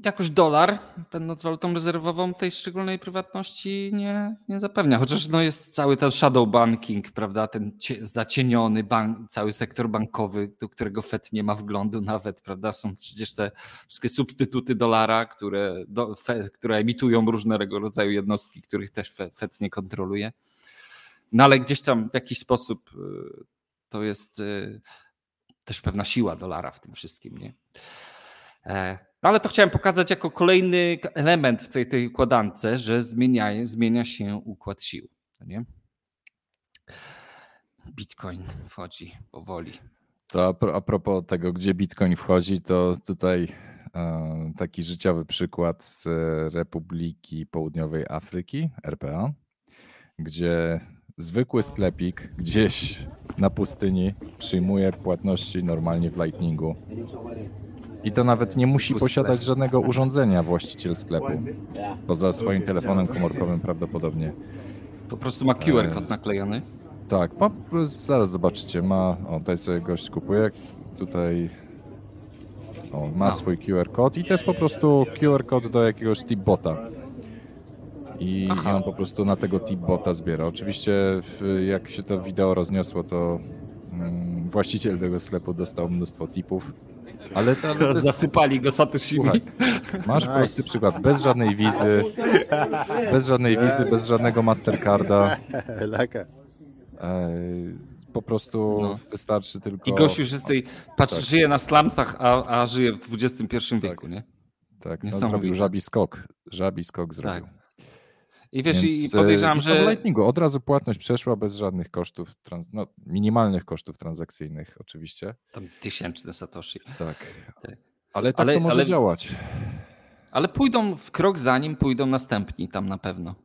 jakoś dolar, będąc walutą rezerwową, tej szczególnej prywatności nie, nie zapewnia. Chociaż no jest cały ten shadow banking, prawda, ten zacieniony bank, cały sektor bankowy, do którego Fed nie ma wglądu nawet, prawda, są przecież te wszystkie substytuty dolara, które, do, Fed, które emitują różnego rodzaju jednostki, których też Fed nie kontroluje. No ale gdzieś tam w jakiś sposób y, to jest y, też pewna siła dolara w tym wszystkim, nie? E, no ale to chciałem pokazać jako kolejny element w tej, tej układance, że zmienia, zmienia się układ sił. Nie? Bitcoin wchodzi powoli. To a propos tego, gdzie Bitcoin wchodzi, to tutaj e, taki życiowy przykład z Republiki Południowej Afryki, RPA, gdzie zwykły sklepik gdzieś na pustyni przyjmuje płatności normalnie w Lightningu i to nawet nie musi posiadać żadnego urządzenia właściciel sklepu. Poza swoim telefonem komórkowym prawdopodobnie. Po prostu ma QR kod naklejony. Tak, ma, zaraz zobaczycie, ma, o tutaj sobie gość kupuje, tutaj o, ma swój QR kod i to jest po prostu QR kod do jakiegoś tip-bota. I, I on po prostu na tego tip-bota zbiera. Oczywiście w, jak się to wideo rozniosło, to mm, właściciel tego sklepu dostał mnóstwo tipów. Ale, to, ale Zasypali go Satoshimi. Słuchaj, masz prosty przykład, bez żadnej wizy, bez żadnej wizy, bez żadnego Mastercarda. Laka. Po prostu No. wystarczy tylko... I gość już jest tej, patrz, Tak. żyje na slumsach, a, a żyje w XXI wieku, nie? Tak, no, Niesamowite. zrobił żabi skok. Żabi skok zrobił. Tak. I wiesz, Więc, i podejrzewam, e, to w że Lightningu od razu płatność przeszła bez żadnych kosztów, trans, no, minimalnych kosztów transakcyjnych oczywiście. tam tysięczne Satoshi. Tak. Tak. Ale tak Ale- to może ale- działać. Ale pójdą w krok za nim, pójdą następni tam na pewno.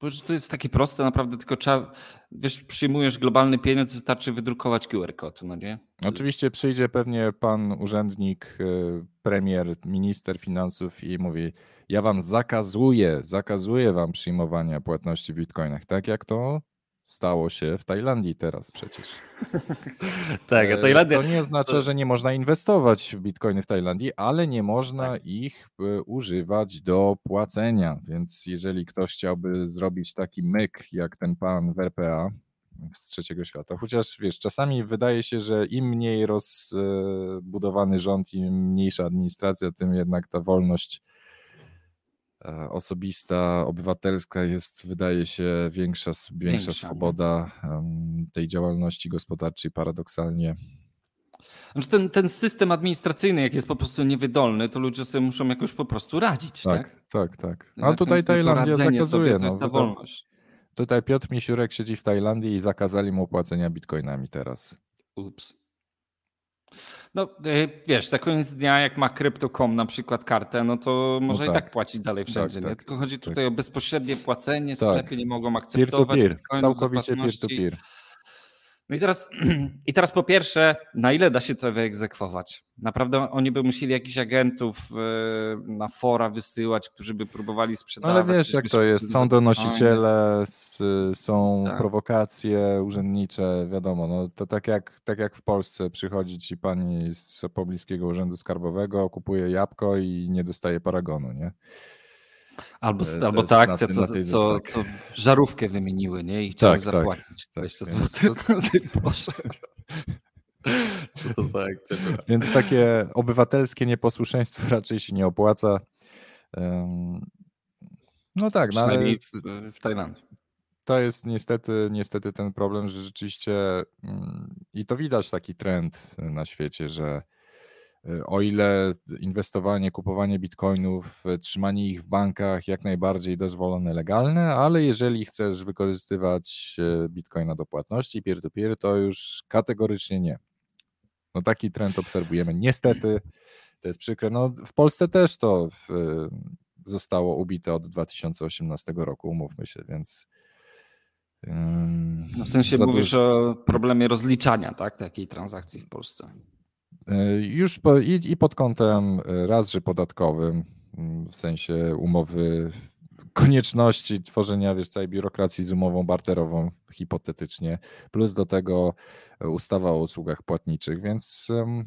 Bo to jest takie proste, naprawdę tylko trzeba, wiesz, przyjmujesz globalny pieniądz, wystarczy wydrukować QR kod, no nie? Oczywiście przyjdzie pewnie pan urzędnik, y, premier, minister finansów i mówi: Ja wam zakazuję, zakazuję wam przyjmowania płatności w bitcoinach, tak jak to stało się w Tajlandii teraz przecież. (laughs) Tak, E, Co nie oznacza, że nie można inwestować w bitcoiny w Tajlandii, ale nie można Tak. ich e, używać do płacenia. Więc jeżeli ktoś chciałby zrobić taki myk jak ten pan w RPA z trzeciego świata, chociaż wiesz, czasami wydaje się, że im mniej rozbudowany rząd, im mniejsza administracja, tym jednak ta wolność osobista, obywatelska jest, wydaje się, większa, większa Większa, no. swoboda tej działalności gospodarczej paradoksalnie. Znaczy ten, ten system administracyjny, jak jest po prostu niewydolny, to ludzie sobie muszą jakoś po prostu radzić, tak? Tak, tak, tak. No A tutaj Tajlandia zakazuje. Sobie, to no, jest ta wolność. tutaj Piotr Misiurek siedzi w Tajlandii i zakazali mu płacenia bitcoinami teraz. Ups. No y, wiesz, na koniec dnia jak ma Crypto.com na przykład kartę, no to może i tak. tak płacić dalej wszędzie, nie? tak, Tylko chodzi tak. tutaj o bezpośrednie płacenie, Tak. sklepy nie mogą akceptować Peer-to-peer, bitcoinów za całkowicie płatności. peer-to-peer. No i teraz, (clears throat) i teraz po pierwsze, na ile da się to wyegzekwować? Naprawdę oni by musieli jakichś agentów y, na fora wysyłać, którzy by próbowali No sprzedawać. ale wiesz jak to jest, są donosiciele, są Tak. prowokacje urzędnicze, wiadomo, no to tak jak, tak jak w Polsce przychodzi ci pani z pobliskiego urzędu skarbowego, kupuje jabłko i nie dostaje paragonu, nie? Albo, E, to albo ta akcja, tym- co, co, zasadzie. co żarówkę wymieniły, nie? I chciały Tak, tak, zapłacić. tak, 20 więc zł. to Boże. (laughs) (laughs) Co to za akcja była? Więc takie obywatelskie nieposłuszeństwo (laughs) raczej się nie opłaca. No tak, no ale Przynajmniej w, w Tajlandii. to jest niestety, niestety ten problem, że rzeczywiście mm, i to widać taki trend na świecie, że o ile inwestowanie, kupowanie bitcoinów, y, trzymanie ich w bankach jak najbardziej dozwolone, legalne, ale jeżeli chcesz wykorzystywać y, bitcoina do płatności peer-to-peer, to już kategorycznie nie. No taki trend obserwujemy. Niestety, to jest przykre. No, w Polsce też to w, zostało ubite od 2018 roku, umówmy się, więc. No w sensie mówisz dużo- o problemie rozliczania tak, takiej transakcji w Polsce. Y, Już po, i, i pod kątem y, raz, że podatkowym, mm, w sensie umowy, konieczności tworzenia wiesz, całej biurokracji z umową barterową, hipotetycznie, plus do tego y, ustawa o usługach płatniczych, więc ym,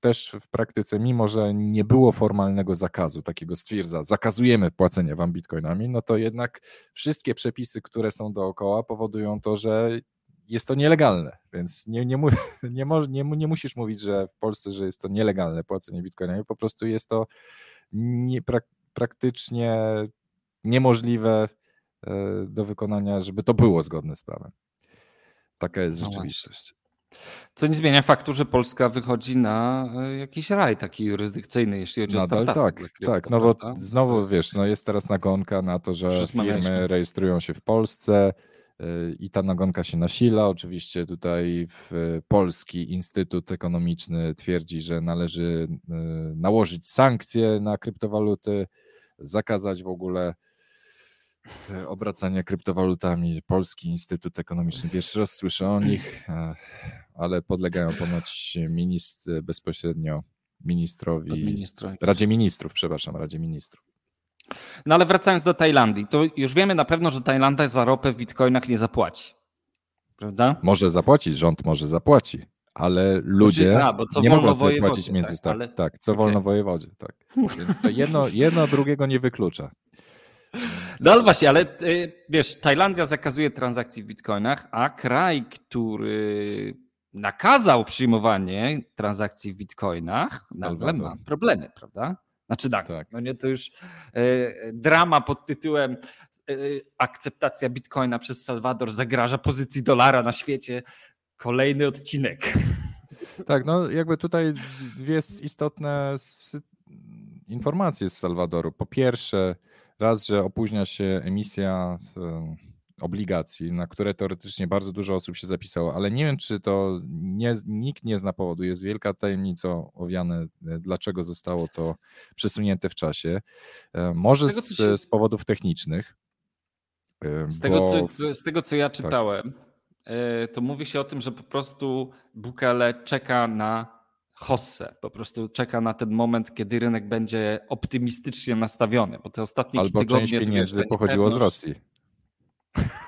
też w praktyce, mimo że nie było formalnego zakazu, takiego stwierdza, zakazujemy płacenia wam bitcoinami, no to jednak wszystkie przepisy, które są dookoła, powodują to, że jest to nielegalne, więc nie, nie, (laughs) nie, mo- nie, nie musisz mówić, że w Polsce, że jest to nielegalne płacenie bitcoinami, po prostu jest to nie, prak, praktycznie niemożliwe e, do wykonania, żeby to było zgodne z prawem. Taka jest No rzeczywistość. Co nie zmienia faktu, że Polska wychodzi na e, jakiś raj taki jurysdykcyjny, jeśli chodzi o Nadal startupy. tak, krypto, tak, no bo prawda? Znowu wiesz, no jest teraz nagonka na to, że firmy rejestrują się w Polsce i ta nagonka się nasila. Oczywiście tutaj y, Polski Instytut Ekonomiczny twierdzi, że należy y, nałożyć sankcje na kryptowaluty, zakazać w ogóle y, obracania kryptowalutami. Polski Instytut Ekonomiczny, pierwszy raz słyszę o nich, ale podlegają ponoć ministr, bezpośrednio ministrowi, ministra. Radzie Ministrów, przepraszam, Radzie Ministrów. No ale wracając do Tajlandii, to już wiemy na pewno, że Tajlandia za ropę w bitcoinach nie zapłaci. Prawda? Może zapłacić, rząd może zapłaci, ale ludzie a, nie mogą sobie płacić między tak, tak, ale- tak, co okej. wolno wojewodzie, tak. (laughs) Więc to jedno, jedno drugiego nie wyklucza. No ale właśnie, ale y, wiesz, Tajlandia zakazuje transakcji w bitcoinach, a kraj, który nakazał przyjmowanie transakcji w bitcoinach, nagle ma problemy, prawda? Znaczy tak, Tak. no nie to już y, drama pod tytułem y, akceptacja bitcoina przez Salwador zagraża pozycji dolara na świecie. Kolejny odcinek. Tak, no jakby tutaj dwie istotne informacje z Salwadoru. Po pierwsze, raz, że opóźnia się emisja e, obligacji, na które teoretycznie bardzo dużo osób się zapisało, ale nie wiem, czy to nie, nikt nie zna powodu. Jest wielka tajemnica owiane, e, dlaczego zostało to przesunięte w czasie. E, Może Z tego, z, się- z powodów technicznych. e, Z tego, bo- co, co- z tego, co ja czytałem, e, to mówi się o tym, że po prostu Bukele czeka na hossę, po prostu czeka na ten moment, kiedy rynek będzie optymistycznie nastawiony, bo te ostatnie Albo tygodnie... część to wiesz, pieniędzy pochodziło z Rosji.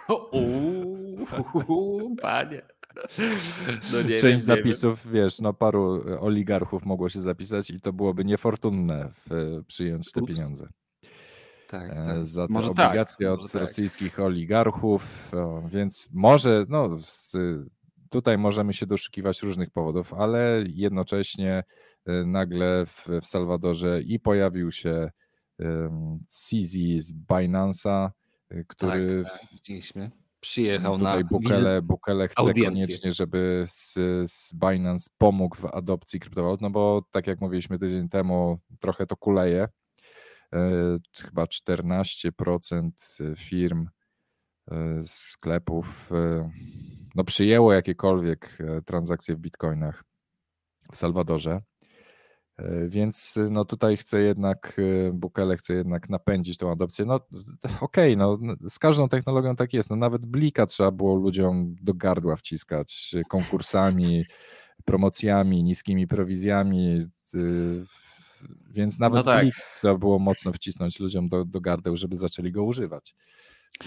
Uuu, panie. No nie Część nie wiem. zapisów, wiesz, no paru e, oligarchów mogło się zapisać i to byłoby niefortunne w, e, przyjąć te Ups. pieniądze. Tak, e, tak. Za te Może tak, obligacje może od tak. rosyjskich oligarchów, więc może, no z, tutaj możemy się doszukiwać różnych powodów, ale jednocześnie nagle w, w Salwadorze i pojawił się um, CZ z Binance'a, który Tak, tak, widzieliśmy. Przyjechał Tutaj na Bukele, Bukele chce audiencję. koniecznie, żeby z, z Binance pomógł w adopcji kryptowalut, no bo tak jak mówiliśmy tydzień temu, trochę to kuleje. E, Chyba 14% firm, e, sklepów no przyjęło jakiekolwiek transakcje w bitcoinach w Salwadorze. E, Więc y, no tutaj chce jednak, y, Bukele chce jednak napędzić tą adopcję. No okej, no n- z każdą technologią tak jest. No nawet Blika trzeba było ludziom do gardła wciskać y, konkursami, promocjami, niskimi prowizjami. Więc nawet tak. Blik trzeba było mocno wcisnąć ludziom do, do gardeł, żeby zaczęli go używać.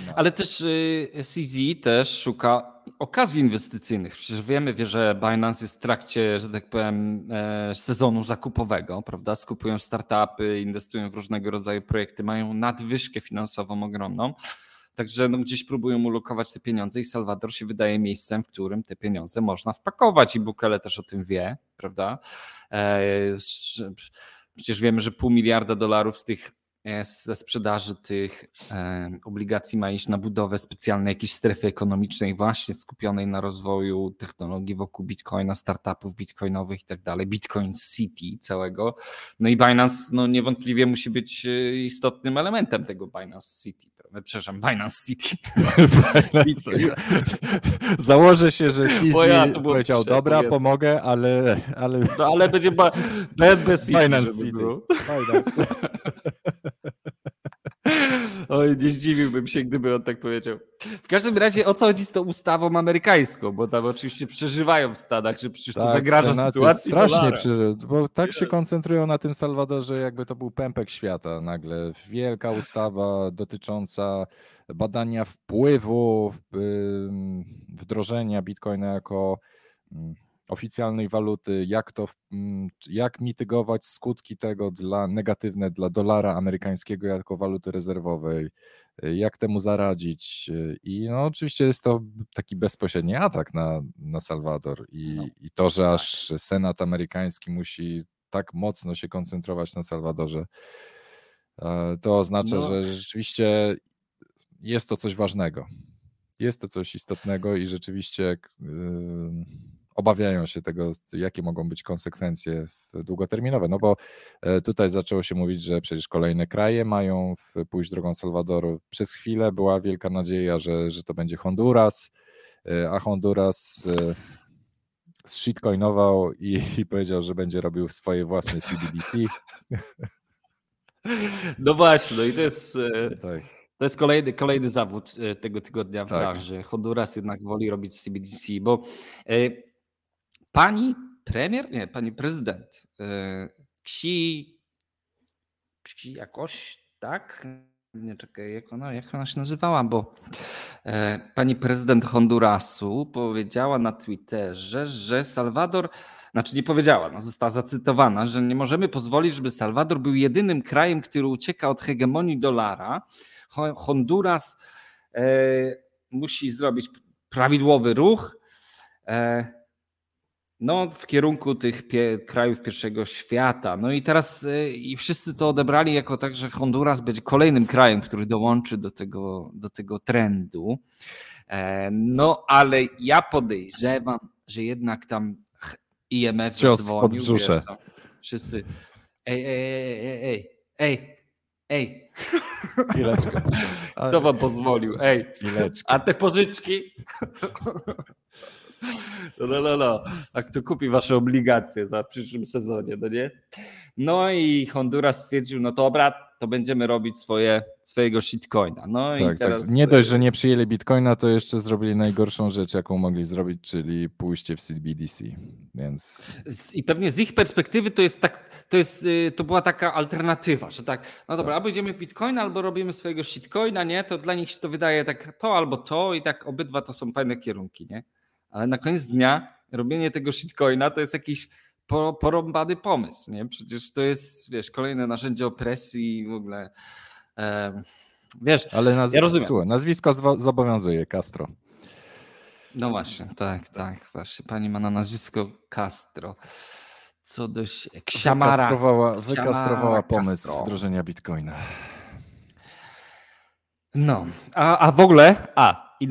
No. Ale też y, CZ też szuka okazji inwestycyjnych. Przecież wiemy, wie, że Binance jest w trakcie, że tak powiem, e, sezonu zakupowego, prawda? Skupują startupy, inwestują w różnego rodzaju projekty, mają nadwyżkę finansową ogromną. Także no, gdzieś próbują ulokować te pieniądze i Salwador się wydaje miejscem, w którym te pieniądze można wpakować i Bukele też o tym wie, prawda? E, Przecież wiemy, że pół miliarda dolarów z tych ze sprzedaży tych e, obligacji ma iść na budowę specjalnej jakiejś strefy ekonomicznej, właśnie skupionej na rozwoju technologii wokół Bitcoina, startupów bitcoinowych i tak dalej, Bitcoin City całego. No i Binance no, niewątpliwie musi być e, istotnym elementem tego Binance City. Prawda? Przepraszam, Binance (laughs) City. Założę się, że CZ Bo ja powiedział, dobra, pomogę, ale, ale No ale będzie ba- BNB City, Binance City. (laughs) Binance. Oj, nie zdziwiłbym się, gdyby on tak powiedział. W każdym razie o co chodzi z tą ustawą amerykańską, bo tam oczywiście przeżywają w Stanach, że przecież to zagraża sytuacji Tak, Strasznie, przy, bo tak się koncentrują na tym Salwadorze, jakby to był pępek świata nagle. Wielka ustawa dotycząca badania wpływu, wdrożenia Bitcoina jako ym, oficjalnej waluty, jak to, ym, jak mitygować skutki tego dla negatywne dla dolara amerykańskiego jako waluty rezerwowej, y, jak temu zaradzić. y, I no oczywiście jest to taki bezpośredni atak na, na Salwador i, No, i to, że tak. aż Senat amerykański musi tak mocno się koncentrować na Salwadorze, e, to oznacza, No. że rzeczywiście jest to coś ważnego. Jest to coś istotnego i rzeczywiście yy, obawiają się tego, jakie mogą być konsekwencje długoterminowe. No bo e, tutaj zaczęło się mówić, że przecież kolejne kraje mają pójść drogą Salwadoru. Przez chwilę była wielka nadzieja, że, że to będzie Honduras, e, a Honduras e, shitcoinował i, i powiedział, że będzie robił swoje własne CBDC. (laughs) No właśnie, no i to jest, Tak. to jest kolejny, kolejny zawód tego tygodnia w Tak. że Honduras jednak woli robić CBDC, bo pani premier, nie, pani prezydent e, Ksi, Ksi jakoś, tak? Nie czekaj, jak ona, jak ona się nazywała, bo E, pani prezydent Hondurasu powiedziała na Twitterze, że Salwador, znaczy nie powiedziała, no została zacytowana, że nie możemy pozwolić, żeby Salwador był jedynym krajem, który ucieka od hegemonii dolara. Honduras e, musi zrobić prawidłowy ruch. E, no, w kierunku tych krajów pierwszego świata. No i teraz y, i wszyscy to odebrali jako tak, że Honduras będzie kolejnym krajem, który dołączy do tego, do tego trendu. E, no, ale ja podejrzewam, że jednak tam IMF Cios dzwonił. Wiesz, wszyscy ej, ej, ej, ej, ej, ej. (laughs) Chwileczkę. Kto wam pozwolił? Ej. Chwileczkę. A te pożyczki? No, no, no, no. A kto kupi wasze obligacje za przyszłym sezonie, no nie? No i Honduras stwierdził, no dobra, to będziemy robić swoje, swojego shitcoina. No tak, i tak. teraz... Tak. Nie dość, że nie przyjęli bitcoina, to jeszcze zrobili najgorszą rzecz, jaką mogli zrobić, czyli pójście w CBDC. Więc... I pewnie z ich perspektywy to jest tak, to, jest, y, to była taka alternatywa, że tak, no dobra, tak. albo idziemy w bitcoina, albo robimy swojego shitcoina, nie? To dla nich się to wydaje tak to albo to i tak obydwa to są fajne kierunki, nie? Ale na koniec dnia robienie tego shitcoina to jest jakiś porąbany pomysł, nie? Przecież to jest, wiesz, kolejne narzędzie opresji w ogóle. E, wiesz, ale nazw- ja rozumiem. Słuchaj, nazwisko zobowiązuje Castro. No właśnie, tak, tak, właśnie. Pani ma na nazwisko Castro. Co do Ksiamara. Wykastrowała, wykastrowała pomysł Castro. wdrożenia bitcoina. No, a, a w ogóle, a, i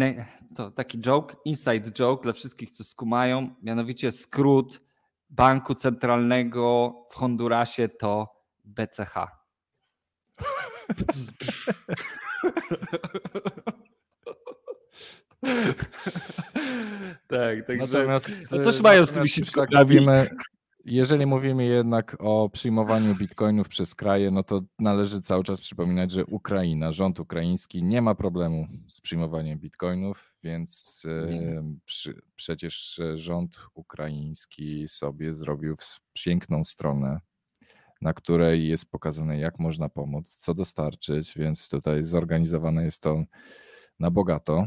to taki joke, inside joke dla wszystkich, co skumają, mianowicie skrót Banku Centralnego w Hondurasie to BCH. tak, także. Natomiast, no coś mają z tymi tak mówimy, jeżeli mówimy jednak o przyjmowaniu bitcoinów przez kraje, no to należy cały czas przypominać, że Ukraina, rząd ukraiński nie ma problemu z przyjmowaniem bitcoinów, więc przy, przecież rząd ukraiński sobie zrobił piękną stronę, na której jest pokazane, jak można pomóc, co dostarczyć, więc tutaj zorganizowane jest to na bogato.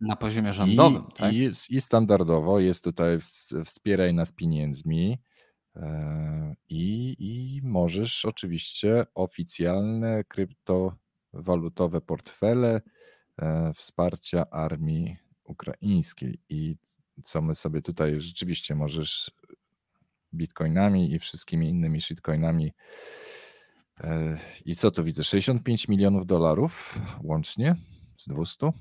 Na poziomie rządowym, I, tak? i, I standardowo jest tutaj wspieraj nas pieniędzmi. I, I możesz oczywiście oficjalne kryptowalutowe portfele e, wsparcia armii ukraińskiej. I co my sobie tutaj rzeczywiście możesz bitcoinami i wszystkimi innymi shitcoinami. E, I co tu widzę? 65 milionów dolarów łącznie z 200.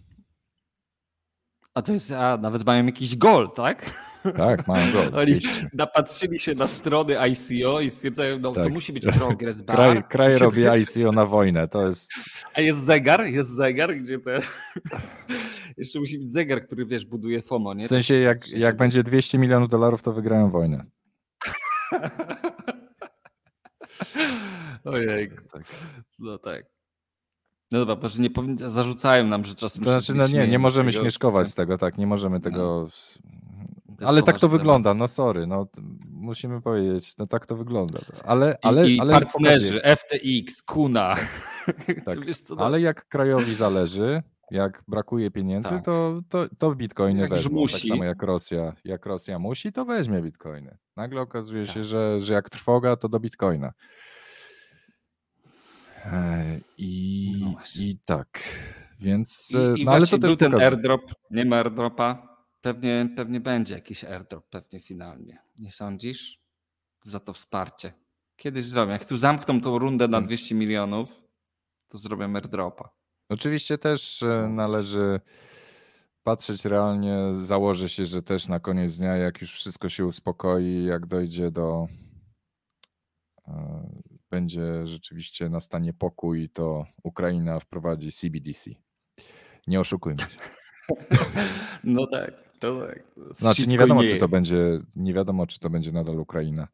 A to jest, a nawet mają jakiś gol, tak? Tak, mają go. Oni napatrzyli się na strony ICO i stwierdzają, no tak. to musi być progress (laughs) bar. Kraj, kraj robi ICO na wojnę, to jest... A jest zegar, jest zegar, gdzie te... (laughs) Jeszcze musi być zegar, który, wiesz, buduje FOMO, nie? W sensie, jak, jak będzie 200 milionów dolarów, to wygrają wojnę. (laughs) Ojej. Tak. No tak. No dobra, bo nie powinni, zarzucają nam, że czasem. To znaczy, no nie, nie możemy tego, śmieszkować z tego, tak, nie możemy tego. No. Ale tak to wygląda, temat. no sorry, no musimy powiedzieć, no tak to wygląda. Ale, ale, I, i ale partnerzy, pokazuje. FTX, Kuna. (laughs) Tak, wiesz, no. Ale jak krajowi zależy, jak brakuje pieniędzy, tak. to, to, to bitcoiny jak wezmą. Musi. Tak samo jak Rosja. Jak Rosja musi, to weźmie bitcoiny. Nagle okazuje tak. się, że, że jak trwoga, to do bitcoina. E, I, no i tak, więc. I, i no, ale to też ten pokazuje. airdrop, nie ma airdropa Pewnie, pewnie będzie jakiś airdrop, pewnie finalnie. Nie sądzisz? Za to wsparcie. Kiedyś zrobię. Jak tu zamkną tą rundę na 200 hmm. milionów, to zrobię airdropa. Oczywiście też e, należy patrzeć realnie, założę się, że też na koniec dnia, jak już wszystko się uspokoi, jak dojdzie do. Będzie rzeczywiście nastanie pokój, to Ukraina wprowadzi CBDC. Nie oszukujmy się. (laughs) No tak. Tak. Znaczy nie wiadomo, czy to będzie, nie wiadomo, czy to będzie nadal Ukraina,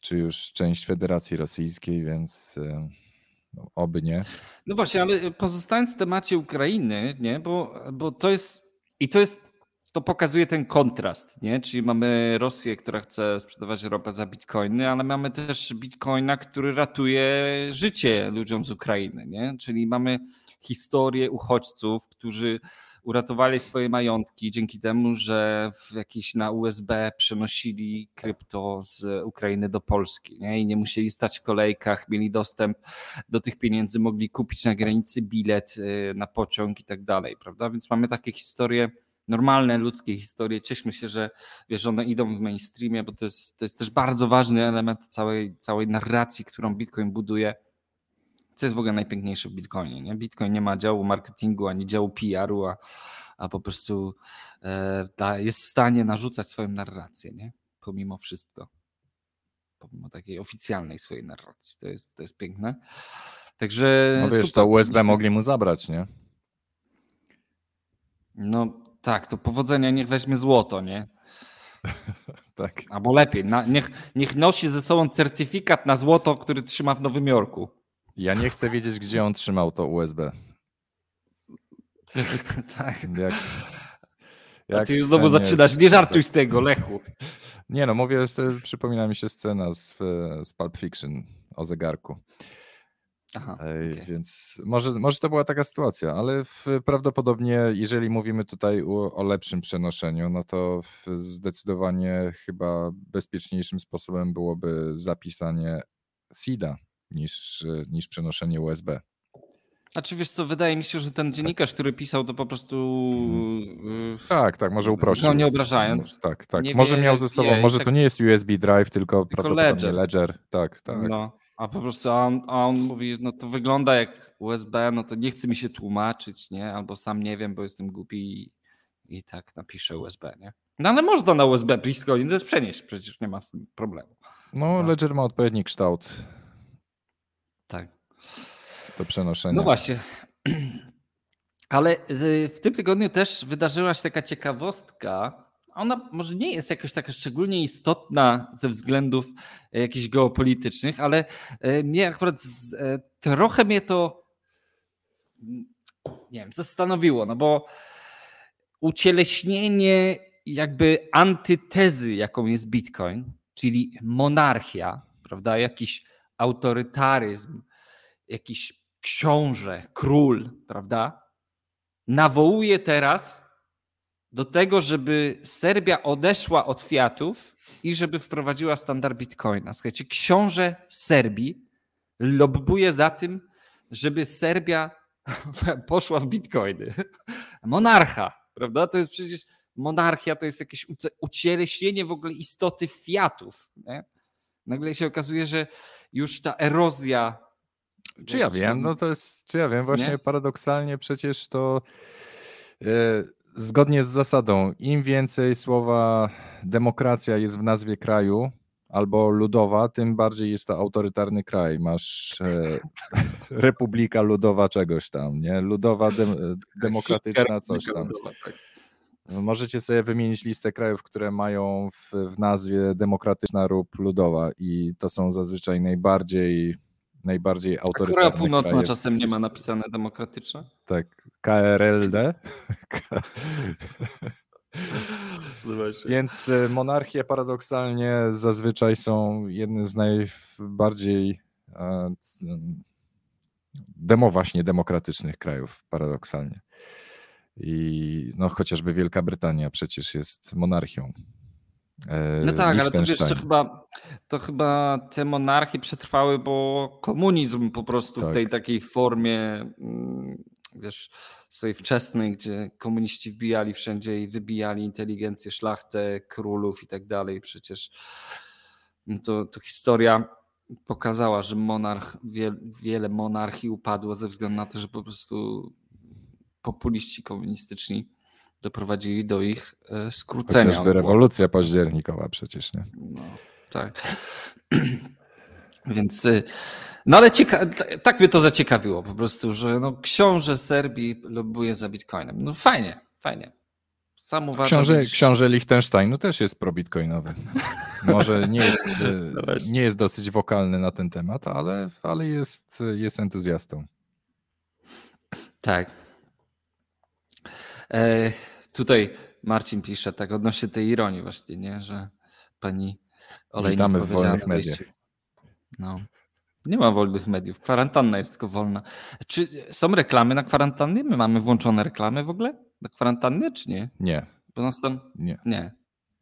czy już część Federacji Rosyjskiej, więc e, no, oby nie. No właśnie, ale pozostając w temacie Ukrainy, nie, bo, bo to jest i to jest, to pokazuje ten kontrast, nie? Czyli mamy Rosję, która chce sprzedawać ropę za bitcoiny, ale mamy też bitcoina, który ratuje życie ludziom z Ukrainy, nie? Czyli mamy historie uchodźców, którzy uratowali swoje majątki dzięki temu, że w jakieś na USB przenosili krypto z Ukrainy do Polski nie? i nie musieli stać w kolejkach, mieli dostęp do tych pieniędzy, mogli kupić na granicy bilet y, na pociąg i tak dalej, prawda? Więc mamy takie historie normalne ludzkie historie. Cieszmy się, że wiesz, one idą w mainstreamie, bo to jest, to jest też bardzo ważny element całej, całej narracji, którą Bitcoin buduje. Co jest w ogóle najpiękniejsze w Bitcoinie. Nie? Bitcoin nie ma działu marketingu ani działu PR-u, a, a po prostu e, jest w stanie narzucać swoją narrację, nie? pomimo wszystko. Pomimo takiej oficjalnej swojej narracji. To jest, to jest piękne. Także. No wiesz, to USB mogli mu zabrać, nie? No tak, to powodzenia niech weźmie złoto, nie? (laughs) tak. Albo lepiej, na, niech, niech nosi ze sobą certyfikat na złoto, który trzyma w Nowym Jorku. Ja nie chcę wiedzieć, gdzie on trzymał to USB. (laughs) tak. Jak, jak A ty znowu zaczynasz, nie żartuj z tego, Lechu. Nie no, mówię, przypomina mi się scena z, z Pulp Fiction o zegarku. Aha, okay. Więc może, może to była taka sytuacja, ale w, prawdopodobnie, jeżeli mówimy tutaj o, o lepszym przenoszeniu, no to zdecydowanie chyba bezpieczniejszym sposobem byłoby zapisanie SIDA niż, niż przenoszenie USB. A czy wiesz co, wydaje mi się, że ten dziennikarz, który pisał, to po prostu. Mhm. Tak, tak, może uprościć. No nie obrażając. Tak, tak. Nie może wie, miał ze sobą, wie, może tak, to nie jest USB drive, tylko, tylko prawdopodobnie ledger. ledger. Tak, tak. No. A po prostu a on, a on mówi, no to wygląda jak USB, no to nie chce mi się tłumaczyć, nie? Albo sam nie wiem, bo jestem głupi i, i tak napiszę USB, nie? No ale można na USB blisko, nie jest przenieść, przecież nie ma problemu. No, no. Ledger ma odpowiedni kształt. Tak. To przenoszenie. No właśnie. (clears throat) Ale w tym tygodniu też wydarzyła się taka ciekawostka, ona może nie jest jakoś taka szczególnie istotna ze względów e, jakichś geopolitycznych, ale e, mnie akurat z, e, trochę mnie to nie wiem, zastanowiło, no bo ucieleśnienie jakby antytezy, jaką jest Bitcoin, czyli monarchia, prawda, jakiś autorytaryzm, jakiś książę, król, prawda, nawołuje teraz do tego, żeby Serbia odeszła od fiatów i żeby wprowadziła standard bitcoina. Słuchajcie, książę Serbii lobbuje za tym, żeby Serbia (laughs) poszła w bitcoiny. Monarcha, prawda? To jest przecież monarchia, to jest jakieś ucieleśnienie w ogóle istoty fiatów. Nie? Nagle się okazuje, że już ta erozja. Czy ja wiem, no to jest, czy ja wiem, właśnie nie? paradoksalnie przecież to. Yy zgodnie z zasadą, im więcej słowa demokracja jest w nazwie kraju albo ludowa, tym bardziej jest to autorytarny kraj. Masz e, (laughs) republika ludowa czegoś tam, nie? Ludowa de, (laughs) demokratyczna coś tam. Tak. No, możecie sobie wymienić listę krajów, które mają w, w nazwie demokratyczna lub ludowa i to są zazwyczaj najbardziej najbardziej autorytarne Korea Północna kraje. czasem nie ma napisane demokratyczne? Tak, KRLD. No Więc e, monarchie paradoksalnie zazwyczaj są jedne z najbardziej demo właśnie demokratycznych krajów, paradoksalnie. I no chociażby Wielka Brytania przecież jest monarchią. No tak, ale to wiesz, to chyba, to chyba te monarchie przetrwały, bo komunizm po prostu tak. w tej takiej formie, mm, wiesz, swojej wczesnej, gdzie komuniści wbijali wszędzie i wybijali inteligencję, szlachtę, królów i tak dalej. Przecież no to, to historia pokazała, że monarch, wie, wiele monarchii upadło ze względu na to, że po prostu populiści komunistyczni doprowadzili do ich e, skrócenia. Chociażby rewolucja październikowa przecież, nie? No, tak. (clears throat) Więc, e, no ale cieka- tak mnie to zaciekawiło po prostu, że no, książę Serbii lobuje za Bitcoinem. No fajnie, fajnie. Sam uważam, książę, książę Liechtensteinu też jest pro-bitcoinowy. Może nie (laughs) jest, e, no nie jest dosyć wokalny na ten temat, ale, ale jest, jest entuzjastą. Tak. E, Tutaj Marcin pisze tak odnośnie tej ironii właśnie, nie? że pani Olejnik Witamy w wolnych mediach. No. Nie ma wolnych mediów. Kwarantanna jest tylko wolna. Czy są reklamy na kwarantannie? My mamy włączone reklamy w ogóle na kwarantannie, czy nie? Nie. Bo nas tam... Nie. Nie.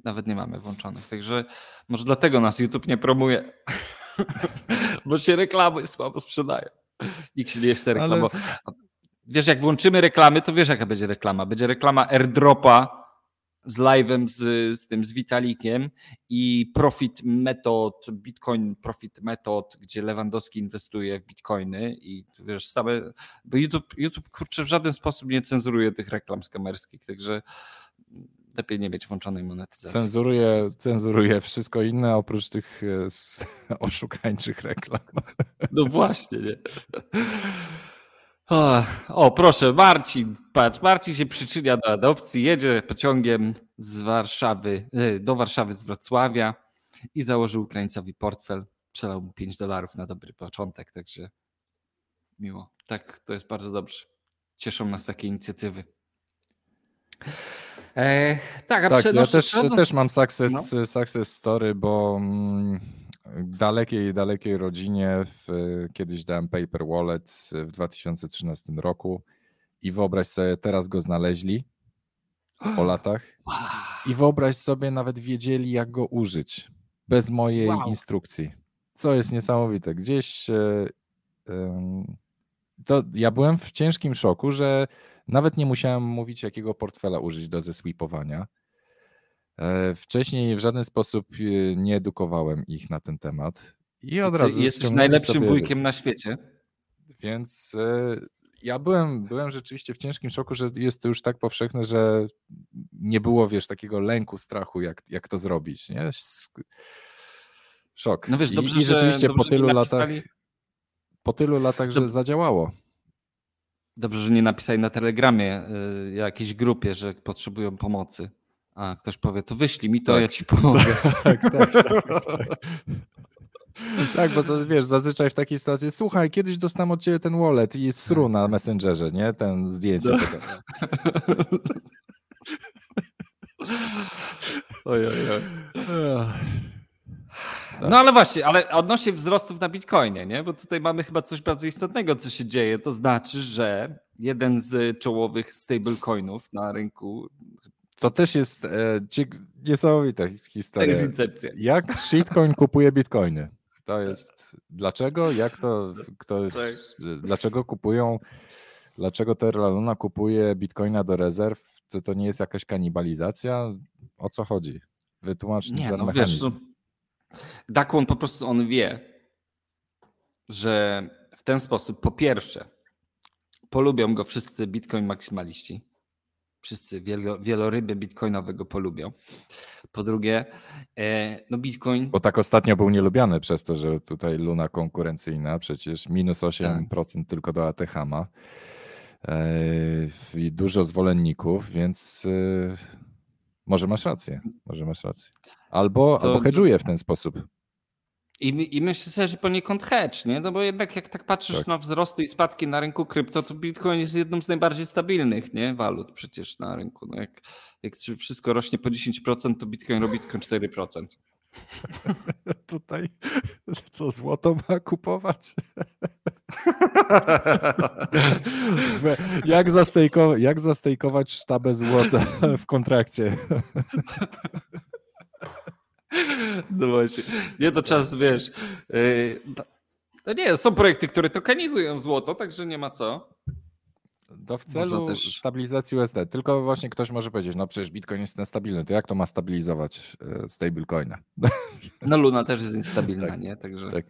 Nawet nie mamy włączonych. Także może dlatego nas YouTube nie promuje. (laughs) Bo się reklamy słabo sprzedają. Nikt się nie chce reklamować. Ale... Wiesz, jak włączymy reklamy, to wiesz, jaka będzie reklama. Będzie reklama airdropa z live'em z, z tym, z Vitalikiem i Profit Method, Bitcoin Profit Method, gdzie Lewandowski inwestuje w bitcoiny i wiesz, same, bo YouTube, YouTube kurczę w żaden sposób nie cenzuruje tych reklam skamerskich, także lepiej nie mieć włączonej monetyzacji. Cenzuruje, cenzuruje wszystko inne oprócz tych e, (laughs) oszukańczych reklam. No właśnie, nie? O, o, proszę, Marcin, patrz, Marcin się przyczynia do adopcji, jedzie pociągiem z Warszawy, e, do Warszawy z Wrocławia i założył Ukraińcowi portfel, przelał mu 5 dolarów na dobry początek, także miło. Tak, to jest bardzo dobrze. Cieszą nas takie inicjatywy. E, tak, a tak ja też, też mam success, no. success story, bo mm, dalekiej, dalekiej rodzinie w, kiedyś dałem paper wallet w 2013 roku i wyobraź sobie, teraz go znaleźli po (gasps) latach i wyobraź sobie, nawet wiedzieli jak go użyć bez mojej wow. instrukcji. Co jest niesamowite. Gdzieś e, to ja byłem w ciężkim szoku, że nawet nie musiałem mówić, jakiego portfela użyć do zesweepowania. E, wcześniej w żaden sposób e, nie edukowałem ich na ten temat. I od razu. Jesteś najlepszym sobie... wujkiem na świecie. Więc e, ja byłem, byłem rzeczywiście w ciężkim szoku, że jest to już tak powszechne, że nie było, wiesz, takiego lęku, strachu, jak, jak to zrobić. Nie? Szok. No wiesz, dobrze, I, i rzeczywiście dobrze, po tylu latach. Po tylu latach, że zadziałało. Dobrze, że nie napisali na telegramie y, jakiejś grupie, że potrzebują pomocy. A ktoś powie, to wyślij mi to, tak. ja ci pomogę. (laughs) tak, tak, tak, tak. Tak, (laughs) bo wiesz, zazwyczaj w takiej sytuacji, słuchaj, kiedyś dostałem od ciebie ten wallet i sru na Messengerze, nie? Ten zdjęcie. No. (laughs) oj, oj, oj. Tak. No ale właśnie, ale odnośnie wzrostów na Bitcoinie, nie? Bo tutaj mamy chyba coś bardzo istotnego, co się dzieje. To znaczy, że jeden z czołowych stablecoinów na rynku. To też jest e, niesamowita historia. To jest incepcja. Jak shitcoin kupuje bitcoiny? To jest dlaczego? Jak to ktoś, tak. dlaczego kupują? Dlaczego Terra Luna kupuje bitcoina do rezerw? To, to nie jest jakaś kanibalizacja? O co chodzi? Wytłumacz nie, ten no, mechanizm. Wiesz, no, Dakłon po prostu on wie, że w ten sposób po pierwsze polubią go wszyscy bitcoin maksymaliści. Wszyscy wielo, wieloryby bitcoinowe go polubią. Po drugie, e, no bitcoin... Bo tak ostatnio był nielubiany przez to, że tutaj luna konkurencyjna, przecież minus 8% tak. tylko do ATH ma. E, I dużo zwolenników, więc e, może masz rację, może masz rację. Albo, to, albo hedżuje w ten sposób. I, I myślę sobie, że poniekąd hedge, nie? No bo jednak jak tak patrzysz tak. na wzrosty i spadki na rynku krypto, to Bitcoin jest jedną z najbardziej stabilnych, nie? Walut przecież na rynku. No jak, jak wszystko rośnie po 10%, to Bitcoin robi tylko 4%. (laughs) Tutaj co złoto ma kupować? (laughs) jak, zastejkować, jak zastejkować sztabę złota w kontrakcie? (laughs) (laughs) No właśnie. Nie, to czas, wiesz. To nie, są projekty, które tokenizują złoto, także nie ma co. To w celu też... stabilizacji USD. Tylko właśnie ktoś może powiedzieć, no przecież Bitcoin jest niestabilny, to jak to ma stabilizować e, stablecoina? No Luna też jest niestabilna, tak, nie? Także... Tak.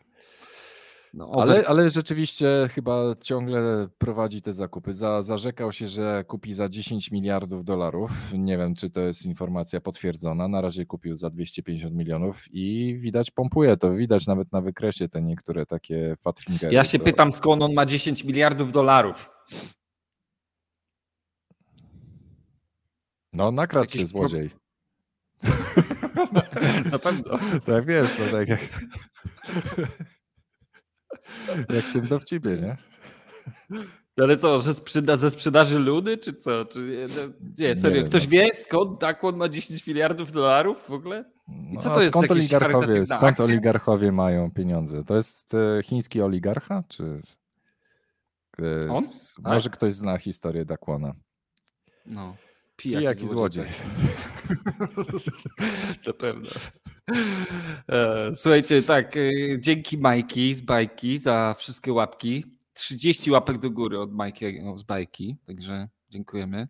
No, ale, ale rzeczywiście chyba ciągle prowadzi te zakupy. Za, zarzekał się, że kupi za 10 miliardów dolarów. Nie wiem, czy to jest informacja potwierdzona. Na razie kupił za 250 milionów i widać pompuje to. Widać nawet na wykresie te niektóre takie fatfingery. Ja się to... pytam, skąd on ma 10 miliardów dolarów. No, nakradł się złodziej. (laughs) Na pewno. (laughs) Tak wiesz, no tak jak. Jak w tym dowcipie, nie? ale co, że sprzeda ze sprzedaży Luny, czy co? Czy, nie, serio, nie ktoś no. wie skąd Dakłon ma 10 miliardów dolarów w ogóle? I co no, to jest skąd oligarchowie, skąd oligarchowie mają pieniądze? To jest e, chiński oligarcha, czy... E, On? Może ktoś zna historię Dakłona. No. Pijak, Pijak i złodziej. Na (laughs) pewno. E, słuchajcie, tak, dzięki Majki z bajki za wszystkie łapki. 30 łapek do góry od Majki z bajki, także dziękujemy.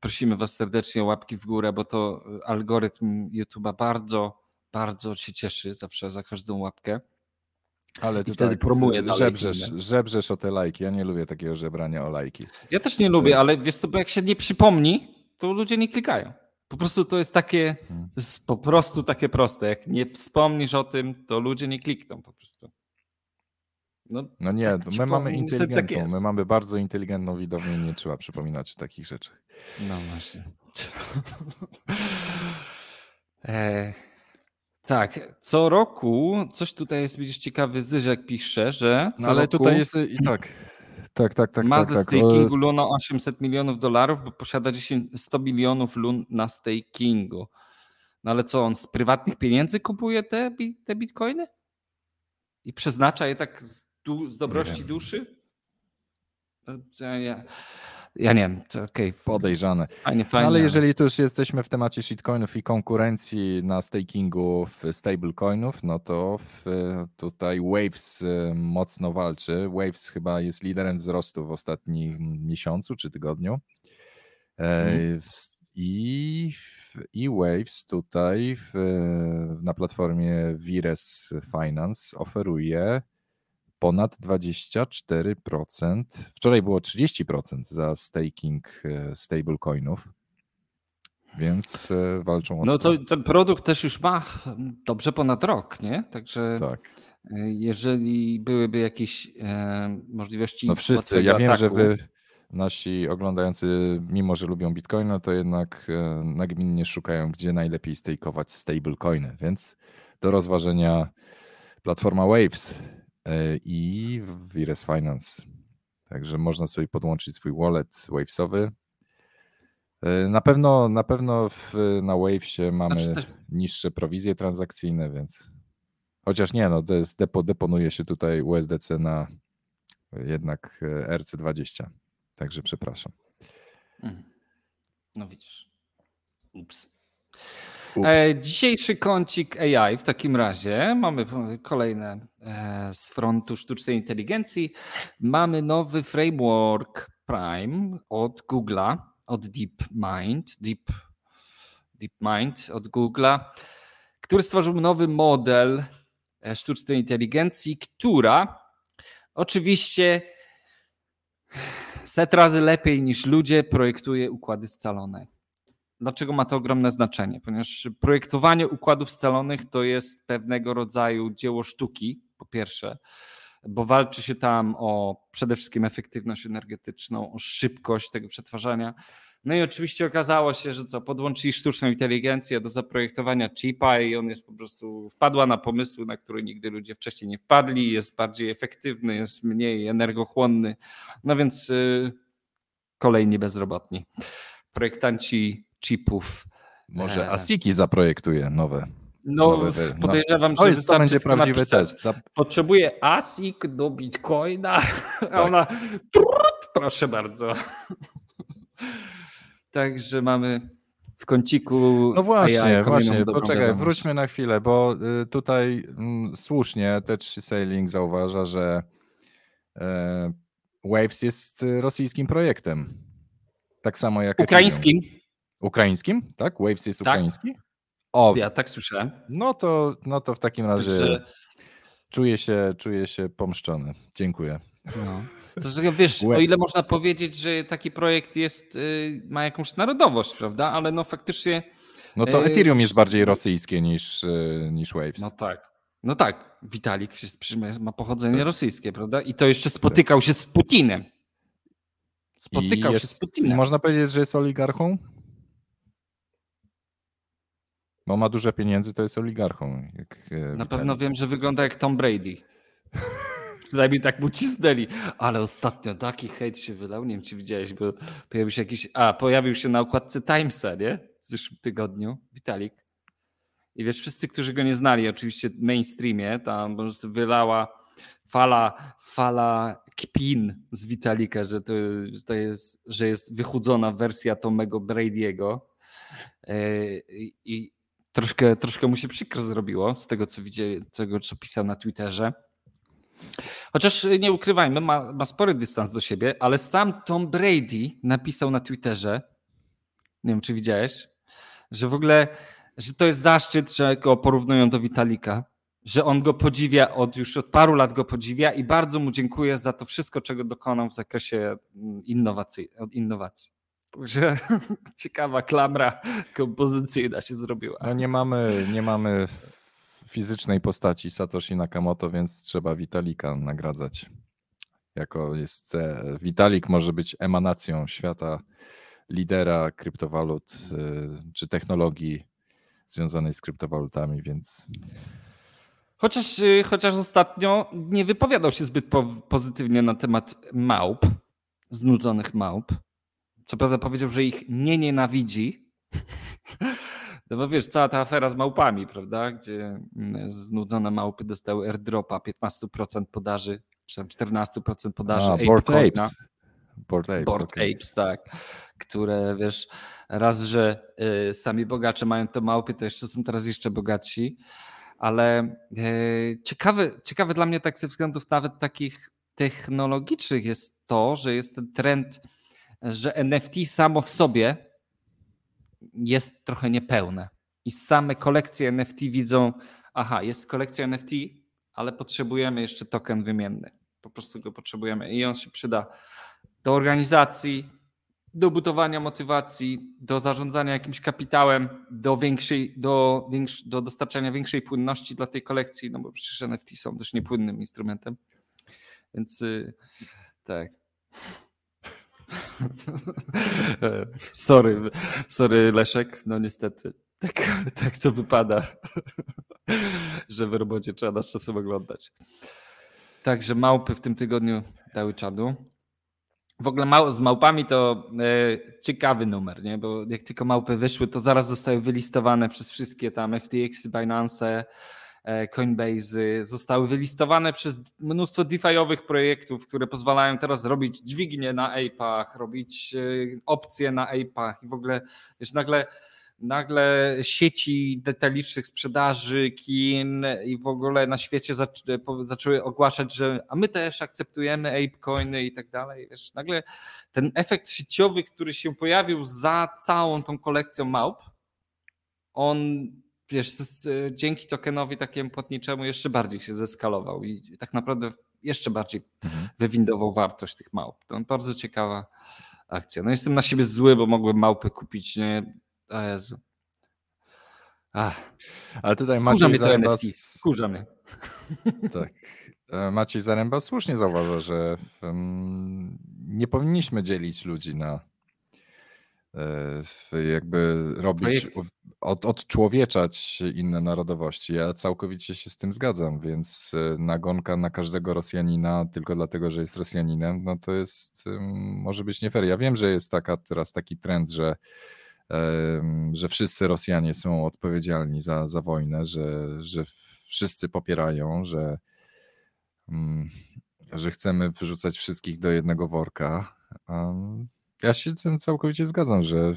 Prosimy Was serdecznie o łapki w górę, bo to algorytm YouTube'a bardzo, bardzo się cieszy zawsze za każdą łapkę. Ale ty wtedy tak, promuje żebrzesz, żebrzesz o te lajki. Ja nie lubię takiego żebrania o lajki. Ja też nie lubię, ale wiesz co, bo jak się nie przypomni, to ludzie nie klikają. Po prostu to jest takie, hmm. to jest po prostu takie proste. Jak nie wspomnisz o tym, to ludzie nie klikną po prostu. No, no nie, tak my mamy tak inteligentną, tak my mamy bardzo inteligentną widownię nie trzeba przypominać takich rzeczy. No właśnie. e, tak, co roku, coś tutaj jest, widzisz, ciekawy Zyżek pisze, że no, ale roku... tutaj jest i tak, tak, tak, tak. Ma tak, ze tak. stakingu Luna 800 milionów dolarów, bo posiada 10, 100 milionów lun na stakingu. No ale co, on z prywatnych pieniędzy kupuje te, te bitcoiny? I przeznacza je tak z du, z dobrości duszy? Ja, ja, ja, nie wiem, to okej. Okay. Podejrzane. Fajnie, fajnie. No ale jeżeli tu już jesteśmy w temacie shitcoinów i konkurencji na stakingu w stablecoinów, no to w, tutaj Waves y, mocno walczy. Waves chyba jest liderem wzrostu w ostatnim miesiącu czy tygodniu. Hmm. I, I Waves tutaj w, na platformie Vires Finance oferuje ponad 24%. Wczoraj było 30% za staking e, stablecoinów, więc e, walczą o No to ten produkt też już ma dobrze ponad rok, nie? Także tak. E, jeżeli byłyby jakieś e, możliwości. No wszyscy, ja wiem, ataku, że wy nasi oglądający, mimo że lubią bitcoiny, to jednak nagminnie szukają, gdzie najlepiej stakeować stablecoiny, więc do rozważenia platforma Waves i w Finance. Także można sobie podłączyć swój wallet Wavesowy. E, na pewno, na pewno w, na Wavesie mamy znaczy niższe prowizje transakcyjne, więc chociaż nie, no depo, deponuje się tutaj USDC na jednak e, RC20. Także przepraszam. Mhm. No widzisz. Ups. E, dzisiejszy kącik AI w takim razie. Mamy kolejne e, z frontu sztucznej inteligencji. Mamy nowy framework Prime od Google'a, od DeepMind, Deep, DeepMind od Google'a, który stworzył nowy model e, sztucznej inteligencji, która oczywiście set razy lepiej niż ludzie projektuje układy scalone. Dlaczego ma to ogromne znaczenie? Ponieważ projektowanie układów scalonych to jest pewnego rodzaju dzieło sztuki, po pierwsze, bo walczy się tam o przede wszystkim efektywność energetyczną, o szybkość tego przetwarzania. No i oczywiście okazało się, że co, podłączyli sztuczną inteligencję do zaprojektowania chipa i on jest po prostu, wpadła na pomysły, na które nigdy ludzie wcześniej nie wpadli, jest bardziej efektywny, jest mniej energochłonny, no więc yy, kolejni bezrobotni. Projektanci chipów. Może ASICI zaprojektuje nowe. No, nowe, podejrzewam, no. że to, to będzie prawdziwy test. Potrzebuje ASIC do Bitcoina, (laughs) a tak. ona proszę bardzo. (laughs) Także mamy w kąciku. No właśnie, AI, właśnie. Poczekaj, wróćmy na chwilę, bo y, tutaj mm, słusznie Tech Sailing zauważa, że e, Waves jest rosyjskim projektem. Tak samo jak. Ukraińskim. Ethereum. Ukraińskim? Tak? Waves jest tak. ukraiński? O, ja tak słyszałem. No to, no to w takim razie Także... czuję, się, czuję się pomszczony. Dziękuję. No. To, wiesz, o ile można powiedzieć, że taki projekt jest, y, ma jakąś narodowość, prawda? Ale no faktycznie. No to y, Ethereum jest bardziej rosyjskie niż, y, niż Waves. No tak. No tak. Vitalik ma pochodzenie tak. rosyjskie, prawda? I to jeszcze spotykał się z Putinem. Spotykał jest, się z Putinem. Można powiedzieć, że jest oligarchą? Bo ma duże pieniędzy, to jest oligarchą. Jak e, Na pewno wiem, że wygląda jak Tom Brady. (laughs) przynajmniej tak mu cisnęli. Ale ostatnio taki hejt się wylał, nie wiem czy widziałeś, bo pojawił się jakiś, a pojawił się na okładce Timesa, nie? W zeszłym tygodniu, Vitalik. I wiesz, wszyscy, którzy go nie znali, oczywiście w mainstreamie, tam wylała fala, fala kpin z Vitalika, że to, że to jest, że jest wychudzona wersja Tomego Brady'ego. E, I troszkę, troszkę mu się przykro zrobiło z tego, co widziałem, tego, co pisał na Twitterze. Chociaż nie ukrywajmy, ma, ma spory dystans do siebie, ale sam Tom Brady napisał na Twitterze, nie wiem czy widziałeś, że w ogóle, że to jest zaszczyt, że go porównują do Witalika, że on go podziwia od już od paru lat go podziwia i bardzo mu dziękuję za to wszystko, czego dokonał w zakresie mm, innowacji. innowacji. Także (laughs) ciekawa klamra kompozycyjna się zrobiła. No nie mamy, nie mamy fizycznej postaci Satoshi Nakamoto, więc trzeba Witalika nagradzać. Jako jest e, Vitalik może być emanacją świata lidera kryptowalut e, czy technologii związanej z kryptowalutami, więc Chociaż, y, chociaż ostatnio nie wypowiadał się zbyt po, pozytywnie na temat małp, znudzonych małp. Co prawda powiedział, że ich nie nienawidzi. (laughs) No bo wiesz, cała ta afera z małpami, prawda? Gdzie mm, znudzone małpy dostały airdropa 15% podaży, czy tam 14% podaży. A, Bored Apes. Bored Apes, Bored okay. Apes, tak. Które wiesz, raz, że y, sami bogacze mają te małpy, to jeszcze są teraz jeszcze bogatsi ale e, ciekawe, ciekawe dla mnie tak ze względów nawet takich technologicznych jest to, że jest ten trend, że NFT samo w sobie jest trochę niepełne. I same kolekcje NFT widzą, aha, jest kolekcja NFT, ale potrzebujemy jeszcze token wymienny. Po prostu go potrzebujemy i on się przyda do organizacji, do budowania motywacji, do zarządzania jakimś kapitałem, do większej, do, większ, do dostarczania większej płynności dla tej kolekcji, no bo przecież NFT są dość niepłynnym instrumentem. Więc yy, tak. (laughs) sorry, sorry Leszek, no niestety. Tak, (laughs) tak to wypada, (laughs) że w robocie trzeba nas czasem oglądać. Także małpy w tym tygodniu dały czadu. W ogóle mał, z małpami to e, ciekawy numer, nie? bo jak tylko małpy wyszły, to zaraz zostały wylistowane przez wszystkie tam FTX, Binance, Coinbase, zostały wylistowane przez mnóstwo DeFi'owych projektów, które pozwalają teraz robić dźwignie na APach, robić e, opcje na APach i w ogóle, wiesz, nagle nagle sieci detalicznych sprzedaży, kin i w ogóle na świecie zaczęły ogłaszać, że a my też akceptujemy apecoiny i tak dalej. Wiesz, nagle ten efekt sieciowy, który się pojawił za całą tą kolekcją małp, on wiesz, dzięki tokenowi takiemu płatniczemu jeszcze bardziej się zeskalował i tak naprawdę jeszcze bardziej mhm. wywindował wartość tych małp. To bardzo ciekawa akcja. No jestem na siebie zły, bo mogłem małpy kupić nie, o Jezu. Ach. Ale tutaj Wkurza Maciej Zaręba... Wkurza mnie. Tak. E, Maciej Zaręba słusznie zauważa, że nie powinniśmy dzielić ludzi na jakby robić, od, odczłowieczać inne narodowości. Ja całkowicie się z tym zgadzam, więc e, nagonka na każdego Rosjanina tylko dlatego, że jest Rosjaninem, no to jest, może być nie fair. Ja wiem, że jest taka teraz taki trend, że że wszyscy Rosjanie są odpowiedzialni za, za wojnę, że, że wszyscy popierają, że, mm, że chcemy wyrzucać wszystkich do jednego worka. Ja się z tym całkowicie zgadzam, że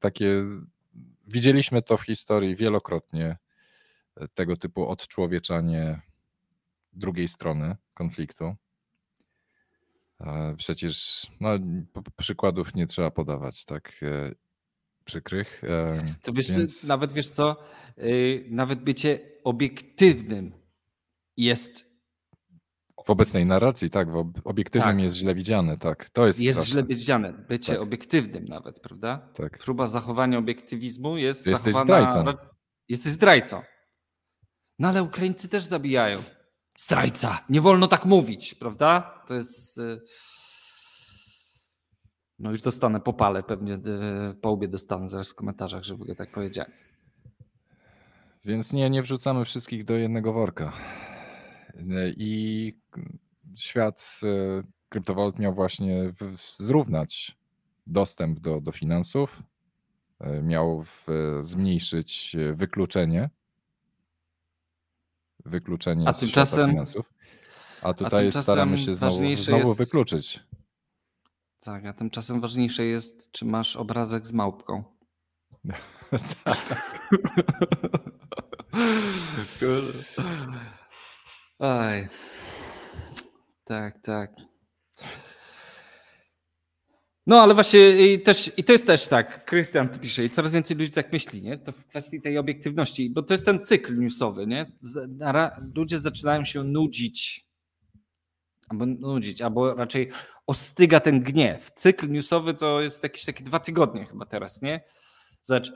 takie widzieliśmy to w historii wielokrotnie, e, tego typu odczłowieczanie drugiej strony konfliktu. Przecież no, przykładów nie trzeba podawać, tak? E, przykrych. To wiesz, więc... nawet wiesz co, y, nawet bycie obiektywnym jest w obecnej narracji, tak, w obiektywnym tak. jest źle widziane, tak. To jest Jest straszne. źle widziane, bycie tak. obiektywnym nawet, prawda? Tak. Próba zachowania obiektywizmu jest Jesteś zachowana... zdrajcą. Jesteś zdrajcą. No ale Ukraińcy też zabijają. Zdrajca. Nie wolno tak mówić, prawda? To jest... Y, no już dostanę popale pewnie, e, po łbie dostanę zaraz w komentarzach, że w ogóle tak powiedziałem. Więc nie, nie wrzucamy wszystkich do jednego worka. I świat e, kryptowalut miał właśnie zrównać dostęp do, do finansów, e, miał w, zmniejszyć wykluczenie, wykluczenie a tymczasem, finansów. A tutaj a staramy się znowu, znowu jest, wykluczyć. Tak, a tymczasem ważniejsze jest, czy masz obrazek z małpką. (laughs) tak. (laughs) Aj. Tak, tak. No ale właśnie i, też, i to jest też tak, Krystian pisze, i coraz więcej ludzi tak myśli, nie? To w kwestii tej obiektywności, bo to jest ten cykl newsowy, nie? Ludzie zaczynają się nudzić, albo nudzić, albo raczej ostyga ten gniew. Cykl newsowy to jest jakieś takie dwa tygodnie chyba teraz, nie? Zobacz,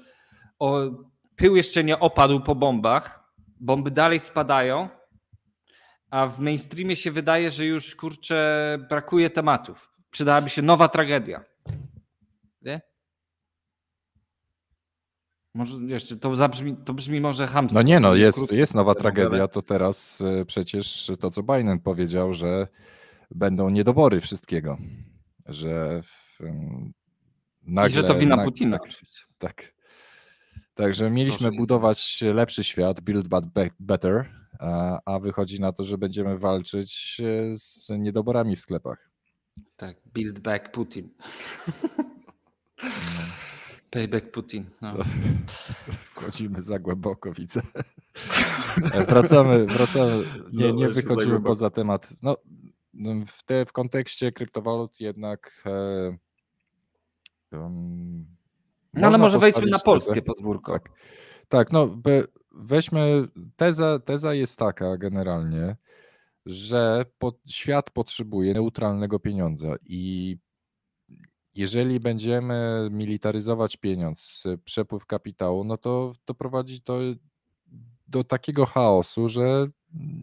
o, pył jeszcze nie opadł po bombach, bomby dalej spadają, a w mainstreamie się wydaje, że już kurczę brakuje tematów. Przydałaby się nowa tragedia. Nie? Może jeszcze to zabrzmi, to brzmi może hamsko. No nie no, jest, jest nowa tragedia, to teraz e, przecież to, co Biden powiedział, że będą niedobory wszystkiego, że nagle... I że to wina nagle, Putina tak, oczywiście. Tak. Także mieliśmy Proszę budować lepszy świat, build better, a wychodzi na to, że będziemy walczyć e, z niedoborami w sklepach. Tak, build back Putin. (laughs) Payback Putin. No. (laughs) Wchodzimy za głęboko, widzę. (laughs) Wracamy, wracamy. Nie, no, nie wychodzimy poza temat. No, w, te, w kontekście kryptowalut jednak. E, um, no ale może wejdźmy na polskie podwórko. Tak, tak no weźmy. Teza, teza jest taka generalnie, że pod, świat potrzebuje neutralnego pieniądza i jeżeli będziemy militaryzować pieniądz, przepływ kapitału, no to, to prowadzi to do takiego chaosu, że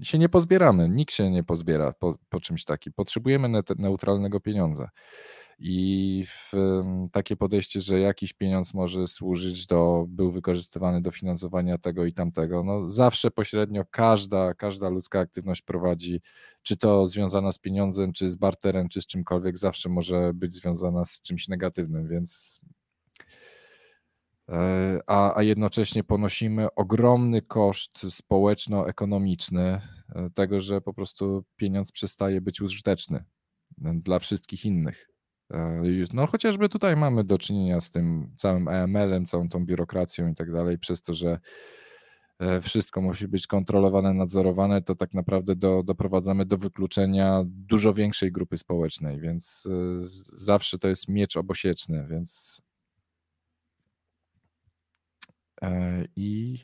się nie pozbieramy. Nikt się nie pozbiera po, po czymś takim. Potrzebujemy neutralnego pieniądza. I w, takie podejście, że jakiś pieniądz może służyć do, był wykorzystywany do finansowania tego i tamtego, no zawsze pośrednio każda, każda ludzka aktywność prowadzi, czy to związana z pieniądzem, czy z barterem, czy z czymkolwiek, zawsze może być związana z czymś negatywnym, więc e, a, a jednocześnie ponosimy ogromny koszt społeczno-ekonomiczny e, tego, że po prostu pieniądz przestaje być użyteczny e, dla wszystkich innych. E, no chociażby tutaj mamy do czynienia z tym całym EML-em, całą tą biurokracją i tak dalej, przez to, że e, wszystko musi być kontrolowane, nadzorowane, to tak naprawdę do, doprowadzamy do wykluczenia dużo większej grupy społecznej, więc e, zawsze to jest miecz obosieczny, więc i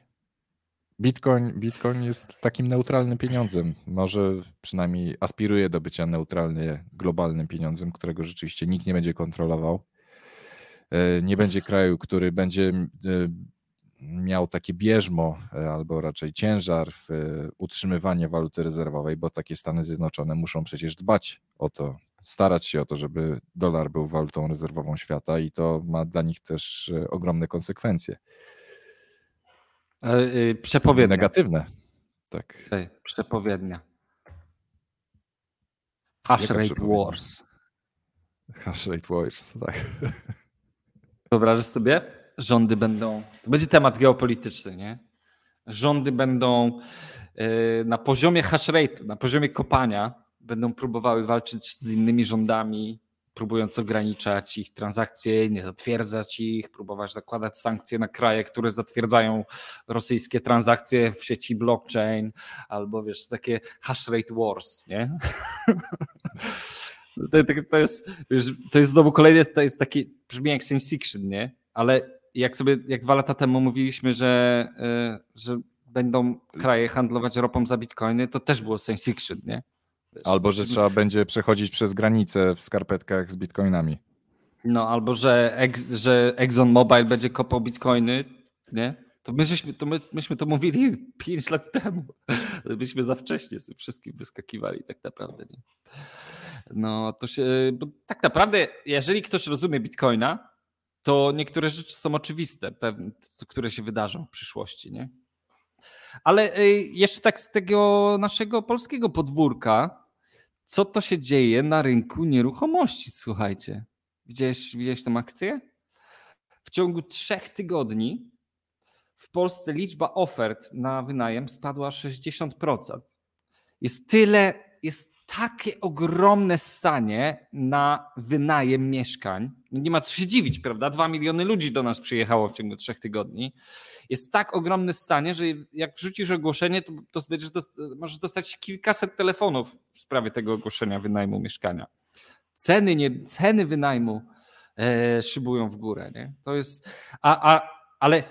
Bitcoin, Bitcoin jest takim neutralnym pieniądzem. Może przynajmniej aspiruje do bycia neutralnie globalnym pieniądzem, którego rzeczywiście nikt nie będzie kontrolował. E, nie będzie kraju, który będzie e, miał takie bieżmo, e, albo raczej ciężar w utrzymywanie waluty rezerwowej, bo takie Stany Zjednoczone muszą przecież dbać o to, starać się o to, żeby dolar był walutą rezerwową świata i to ma dla nich też ogromne konsekwencje. E, y, przepowiednia. Negatywne. Tak. Ej, przepowiednia. Hash rate wars. Hash rate wars, tak. Wyobrażasz sobie? Rządy będą. To będzie temat geopolityczny, nie? Rządy będą y, na poziomie hash rate, na poziomie kopania, będą próbowały walczyć z innymi rządami próbując ograniczać ich transakcje, nie zatwierdzać ich, próbować zakładać sankcje na kraje, które zatwierdzają rosyjskie transakcje w sieci blockchain, albo wiesz, takie hash rate wars, nie? (laughs) To, to, to, jest, to jest znowu kolejny, to jest taki, brzmi jak science fiction, nie? Ale jak sobie, jak dwa lata temu mówiliśmy, że, yy, że będą kraje handlować ropą za bitcoiny, to też było science fiction, nie? Albo, że trzeba będzie przechodzić przez granicę w skarpetkach z bitcoinami. No, albo że, ex, że ExxonMobil będzie kopał bitcoiny, nie? To my, żeśmy, to my, myśmy to mówili (laughs) 5 lat temu. Byśmy za wcześnie z wszystkim wyskakiwali tak naprawdę, nie? No, to się, bo tak naprawdę, jeżeli ktoś rozumie bitcoina, to niektóre rzeczy są oczywiste, pewne, które się wydarzą w przyszłości, nie? Ale y, jeszcze tak z tego naszego polskiego podwórka, co to się dzieje na rynku nieruchomości, słuchajcie. Widziałeś, widziałeś tę akcję? W ciągu trzech tygodni w Polsce liczba ofert na wynajem spadła 60%. Jest tyle, jest takie ogromne stanie na wynajem mieszkań. No nie ma co się dziwić, prawda? Dwa miliony ludzi do nas przyjechało w ciągu trzech tygodni. Jest tak ogromne stanie, że jak wrzucisz ogłoszenie, to, to będziesz dost, możesz dostać kilkaset telefonów w sprawie tego ogłoszenia wynajmu mieszkania. Ceny, nie, ceny wynajmu e, szybują w górę. Nie? To jest. A, a, ale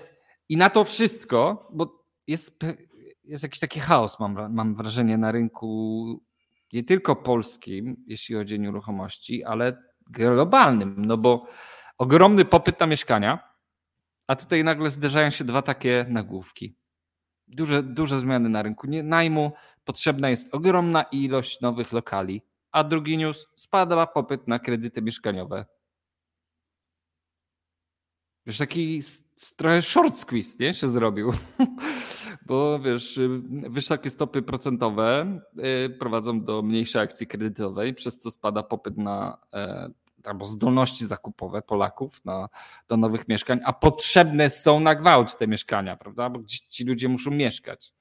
i na to wszystko, bo jest, jest jakiś taki chaos, mam, mam wrażenie, na rynku nie tylko polskim, jeśli chodzi o nieruchomości, ale globalnym, no bo ogromny popyt na mieszkania, a tutaj nagle zderzają się dwa takie nagłówki. Duże, duże zmiany na rynku najmu, potrzebna jest ogromna ilość nowych lokali, a drugi news, spada popyt na kredyty mieszkaniowe. Wiesz, taki trochę short squeeze, nie? Się zrobił. (laughs) Bo wiesz, wysokie stopy procentowe y, prowadzą do mniejszej akcji kredytowej, przez co spada popyt na e, albo zdolności zakupowe Polaków na, do nowych mieszkań, a potrzebne są na gwałt te mieszkania, prawda? Bo ci ludzie muszą mieszkać.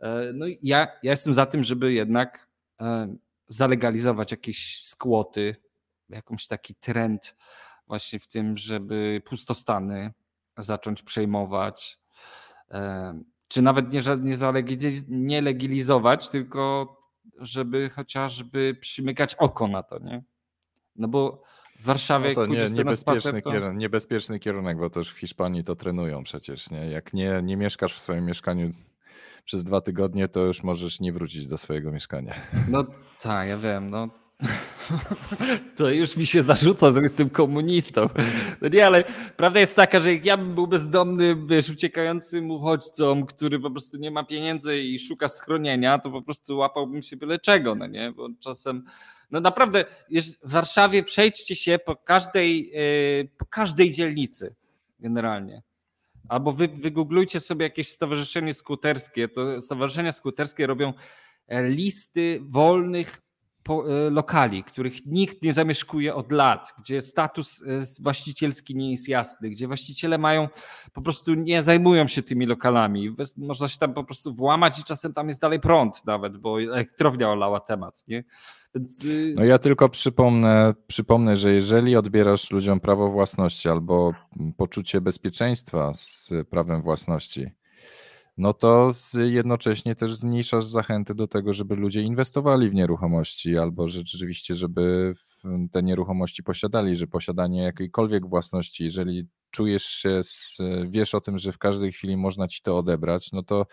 E, no i ja, ja jestem za tym, żeby jednak e, zalegalizować jakieś skłoty, jakąś taki trend właśnie w tym, żeby pustostany zacząć przejmować, czy nawet nie, nie legalizować, tylko żeby chociażby przymykać oko na to, nie? No bo w Warszawie no to nie, niebezpieczny, spacer, to... kierunek, niebezpieczny kierunek, bo też w Hiszpanii to trenują przecież, nie? Jak nie, nie mieszkasz w swoim mieszkaniu przez dwa tygodnie, to już możesz nie wrócić do swojego mieszkania. No tak, ja wiem, no to już mi się zarzuca, że jestem komunistą. No nie, ale prawda jest taka, że jak ja bym był bezdomny, wiesz, uciekającym uchodźcą, który po prostu nie ma pieniędzy i szuka schronienia, to po prostu łapałbym się byle czego, no nie? Bo czasem, no naprawdę, w Warszawie przejdźcie się po każdej, e, po każdej dzielnicy generalnie. Albo wy, wygooglujcie sobie jakieś stowarzyszenie skuterskie. To stowarzyszenia skuterskie robią e, listy wolnych lokali, których nikt nie zamieszkuje od lat, gdzie status e, właścicielski nie jest jasny, gdzie właściciele mają po prostu nie zajmują się tymi lokalami. Można się tam po prostu włamać i czasem tam jest dalej prąd nawet, bo elektrownia olała temat. Nie? Więc... Y, no ja tylko przypomnę, przypomnę, że jeżeli odbierasz ludziom prawo własności albo poczucie bezpieczeństwa z prawem własności, no to jednocześnie też zmniejszasz zachęty do tego, żeby ludzie inwestowali w nieruchomości albo rzeczywiście, żeby te nieruchomości posiadali, że posiadanie jakiejkolwiek własności, jeżeli czujesz się, wiesz o tym, że w każdej chwili można ci to odebrać, no to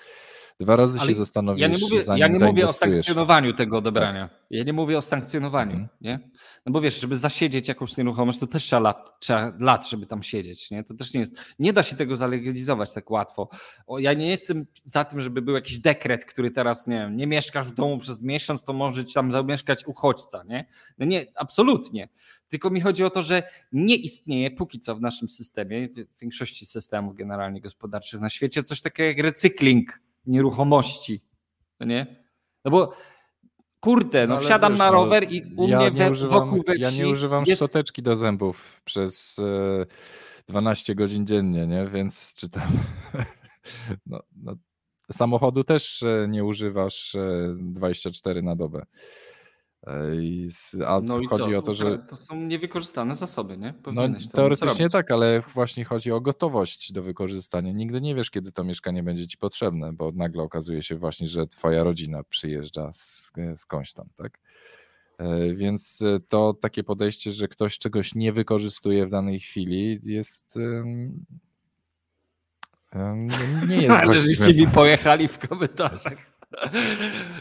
dwa razy Ale się zastanowisz, ja nie mówię, Ja nie mówię o sankcjonowaniu tego odebrania. Tak. Ja nie mówię o sankcjonowaniu, mhm. nie? No bo wiesz, żeby zasiedzieć jakąś nieruchomość, to też trzeba lat, trzeba lat, żeby tam siedzieć, nie? To też nie jest, nie da się tego zalegalizować tak łatwo. O, ja nie jestem za tym, żeby był jakiś dekret, który teraz, nie wiem, nie mieszkasz w domu przez miesiąc, to może tam zamieszkać uchodźca, nie? No nie, absolutnie. Tylko mi chodzi o to, że nie istnieje póki co w naszym systemie, w większości systemów generalnie gospodarczych na świecie, coś takiego jak recykling nieruchomości. No nie? No bo kurde, no, no wsiadam wiesz, na no, rower i u ja mnie we, używam, wokół we wsi Ja nie używam jest... szczoteczki do zębów przez 12 e, godzin dziennie, nie? Więc czytam. (laughs) No, no, samochodu też e, nie używasz 24 e, na dobę. A no chodzi co? o to, że. To są niewykorzystane zasoby, nie? no, teoretycznie tak, ale właśnie chodzi o gotowość do wykorzystania. Nigdy nie wiesz, kiedy to mieszkanie będzie ci potrzebne, bo nagle okazuje się właśnie, że twoja rodzina przyjeżdża z, skądś tam, tak? E, więc e, to takie podejście, że ktoś czegoś nie wykorzystuje w danej chwili, jest. Nie jest (laughs) Ale żeście mi pojechali w komentarzach. (laughs)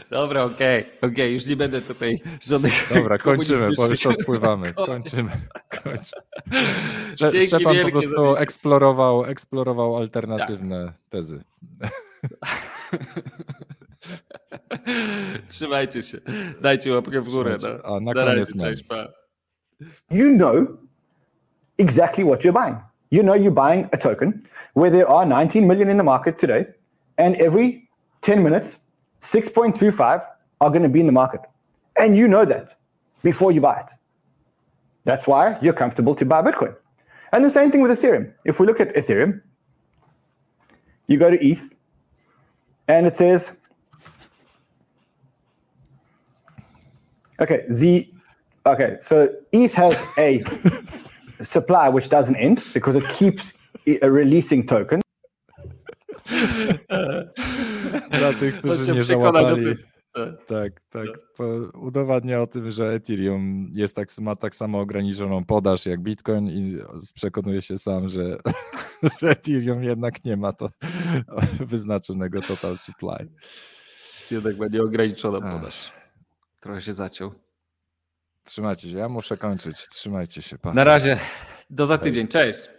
Dobra, okej, okay, okej, okay, już nie będę tutaj żadnych. Dobra, kończymy, bo już odpływamy. (laughs) Kończymy. kończymy. Szczepan po prostu eksplorował, eksplorował alternatywne tak. tezy. (laughs) Trzymajcie się. Dajcie łapkę w górę. No. A na, na koniec cześć, pa. You know exactly what you're buying. You know you're buying a token where there are 19 million in the market today, and every 10 minutes 6.25 are going to be in the market. And you know that before you buy it. That's why you're comfortable to buy Bitcoin. And the same thing with Ethereum. If we look at Ethereum, you go to ETH, and it says, okay, the okay, so ETH has a (laughs) supply which doesn't end because it keeps releasing tokens. (laughs) Dla tych, którzy nie przekonać o załapali. tym. Tak, tak. Po, udowadnia o tym, że Ethereum jest tak, ma tak samo ograniczoną podaż jak Bitcoin i przekonuje się sam, że, (laughs) że Ethereum jednak nie ma to (laughs) wyznaczonego total supply. Jednak ma nieograniczoną Ach. podaż. Trochę się zaciął. Trzymajcie się, ja muszę kończyć. Trzymajcie się. Pa. Na razie. Do za tydzień. Cześć.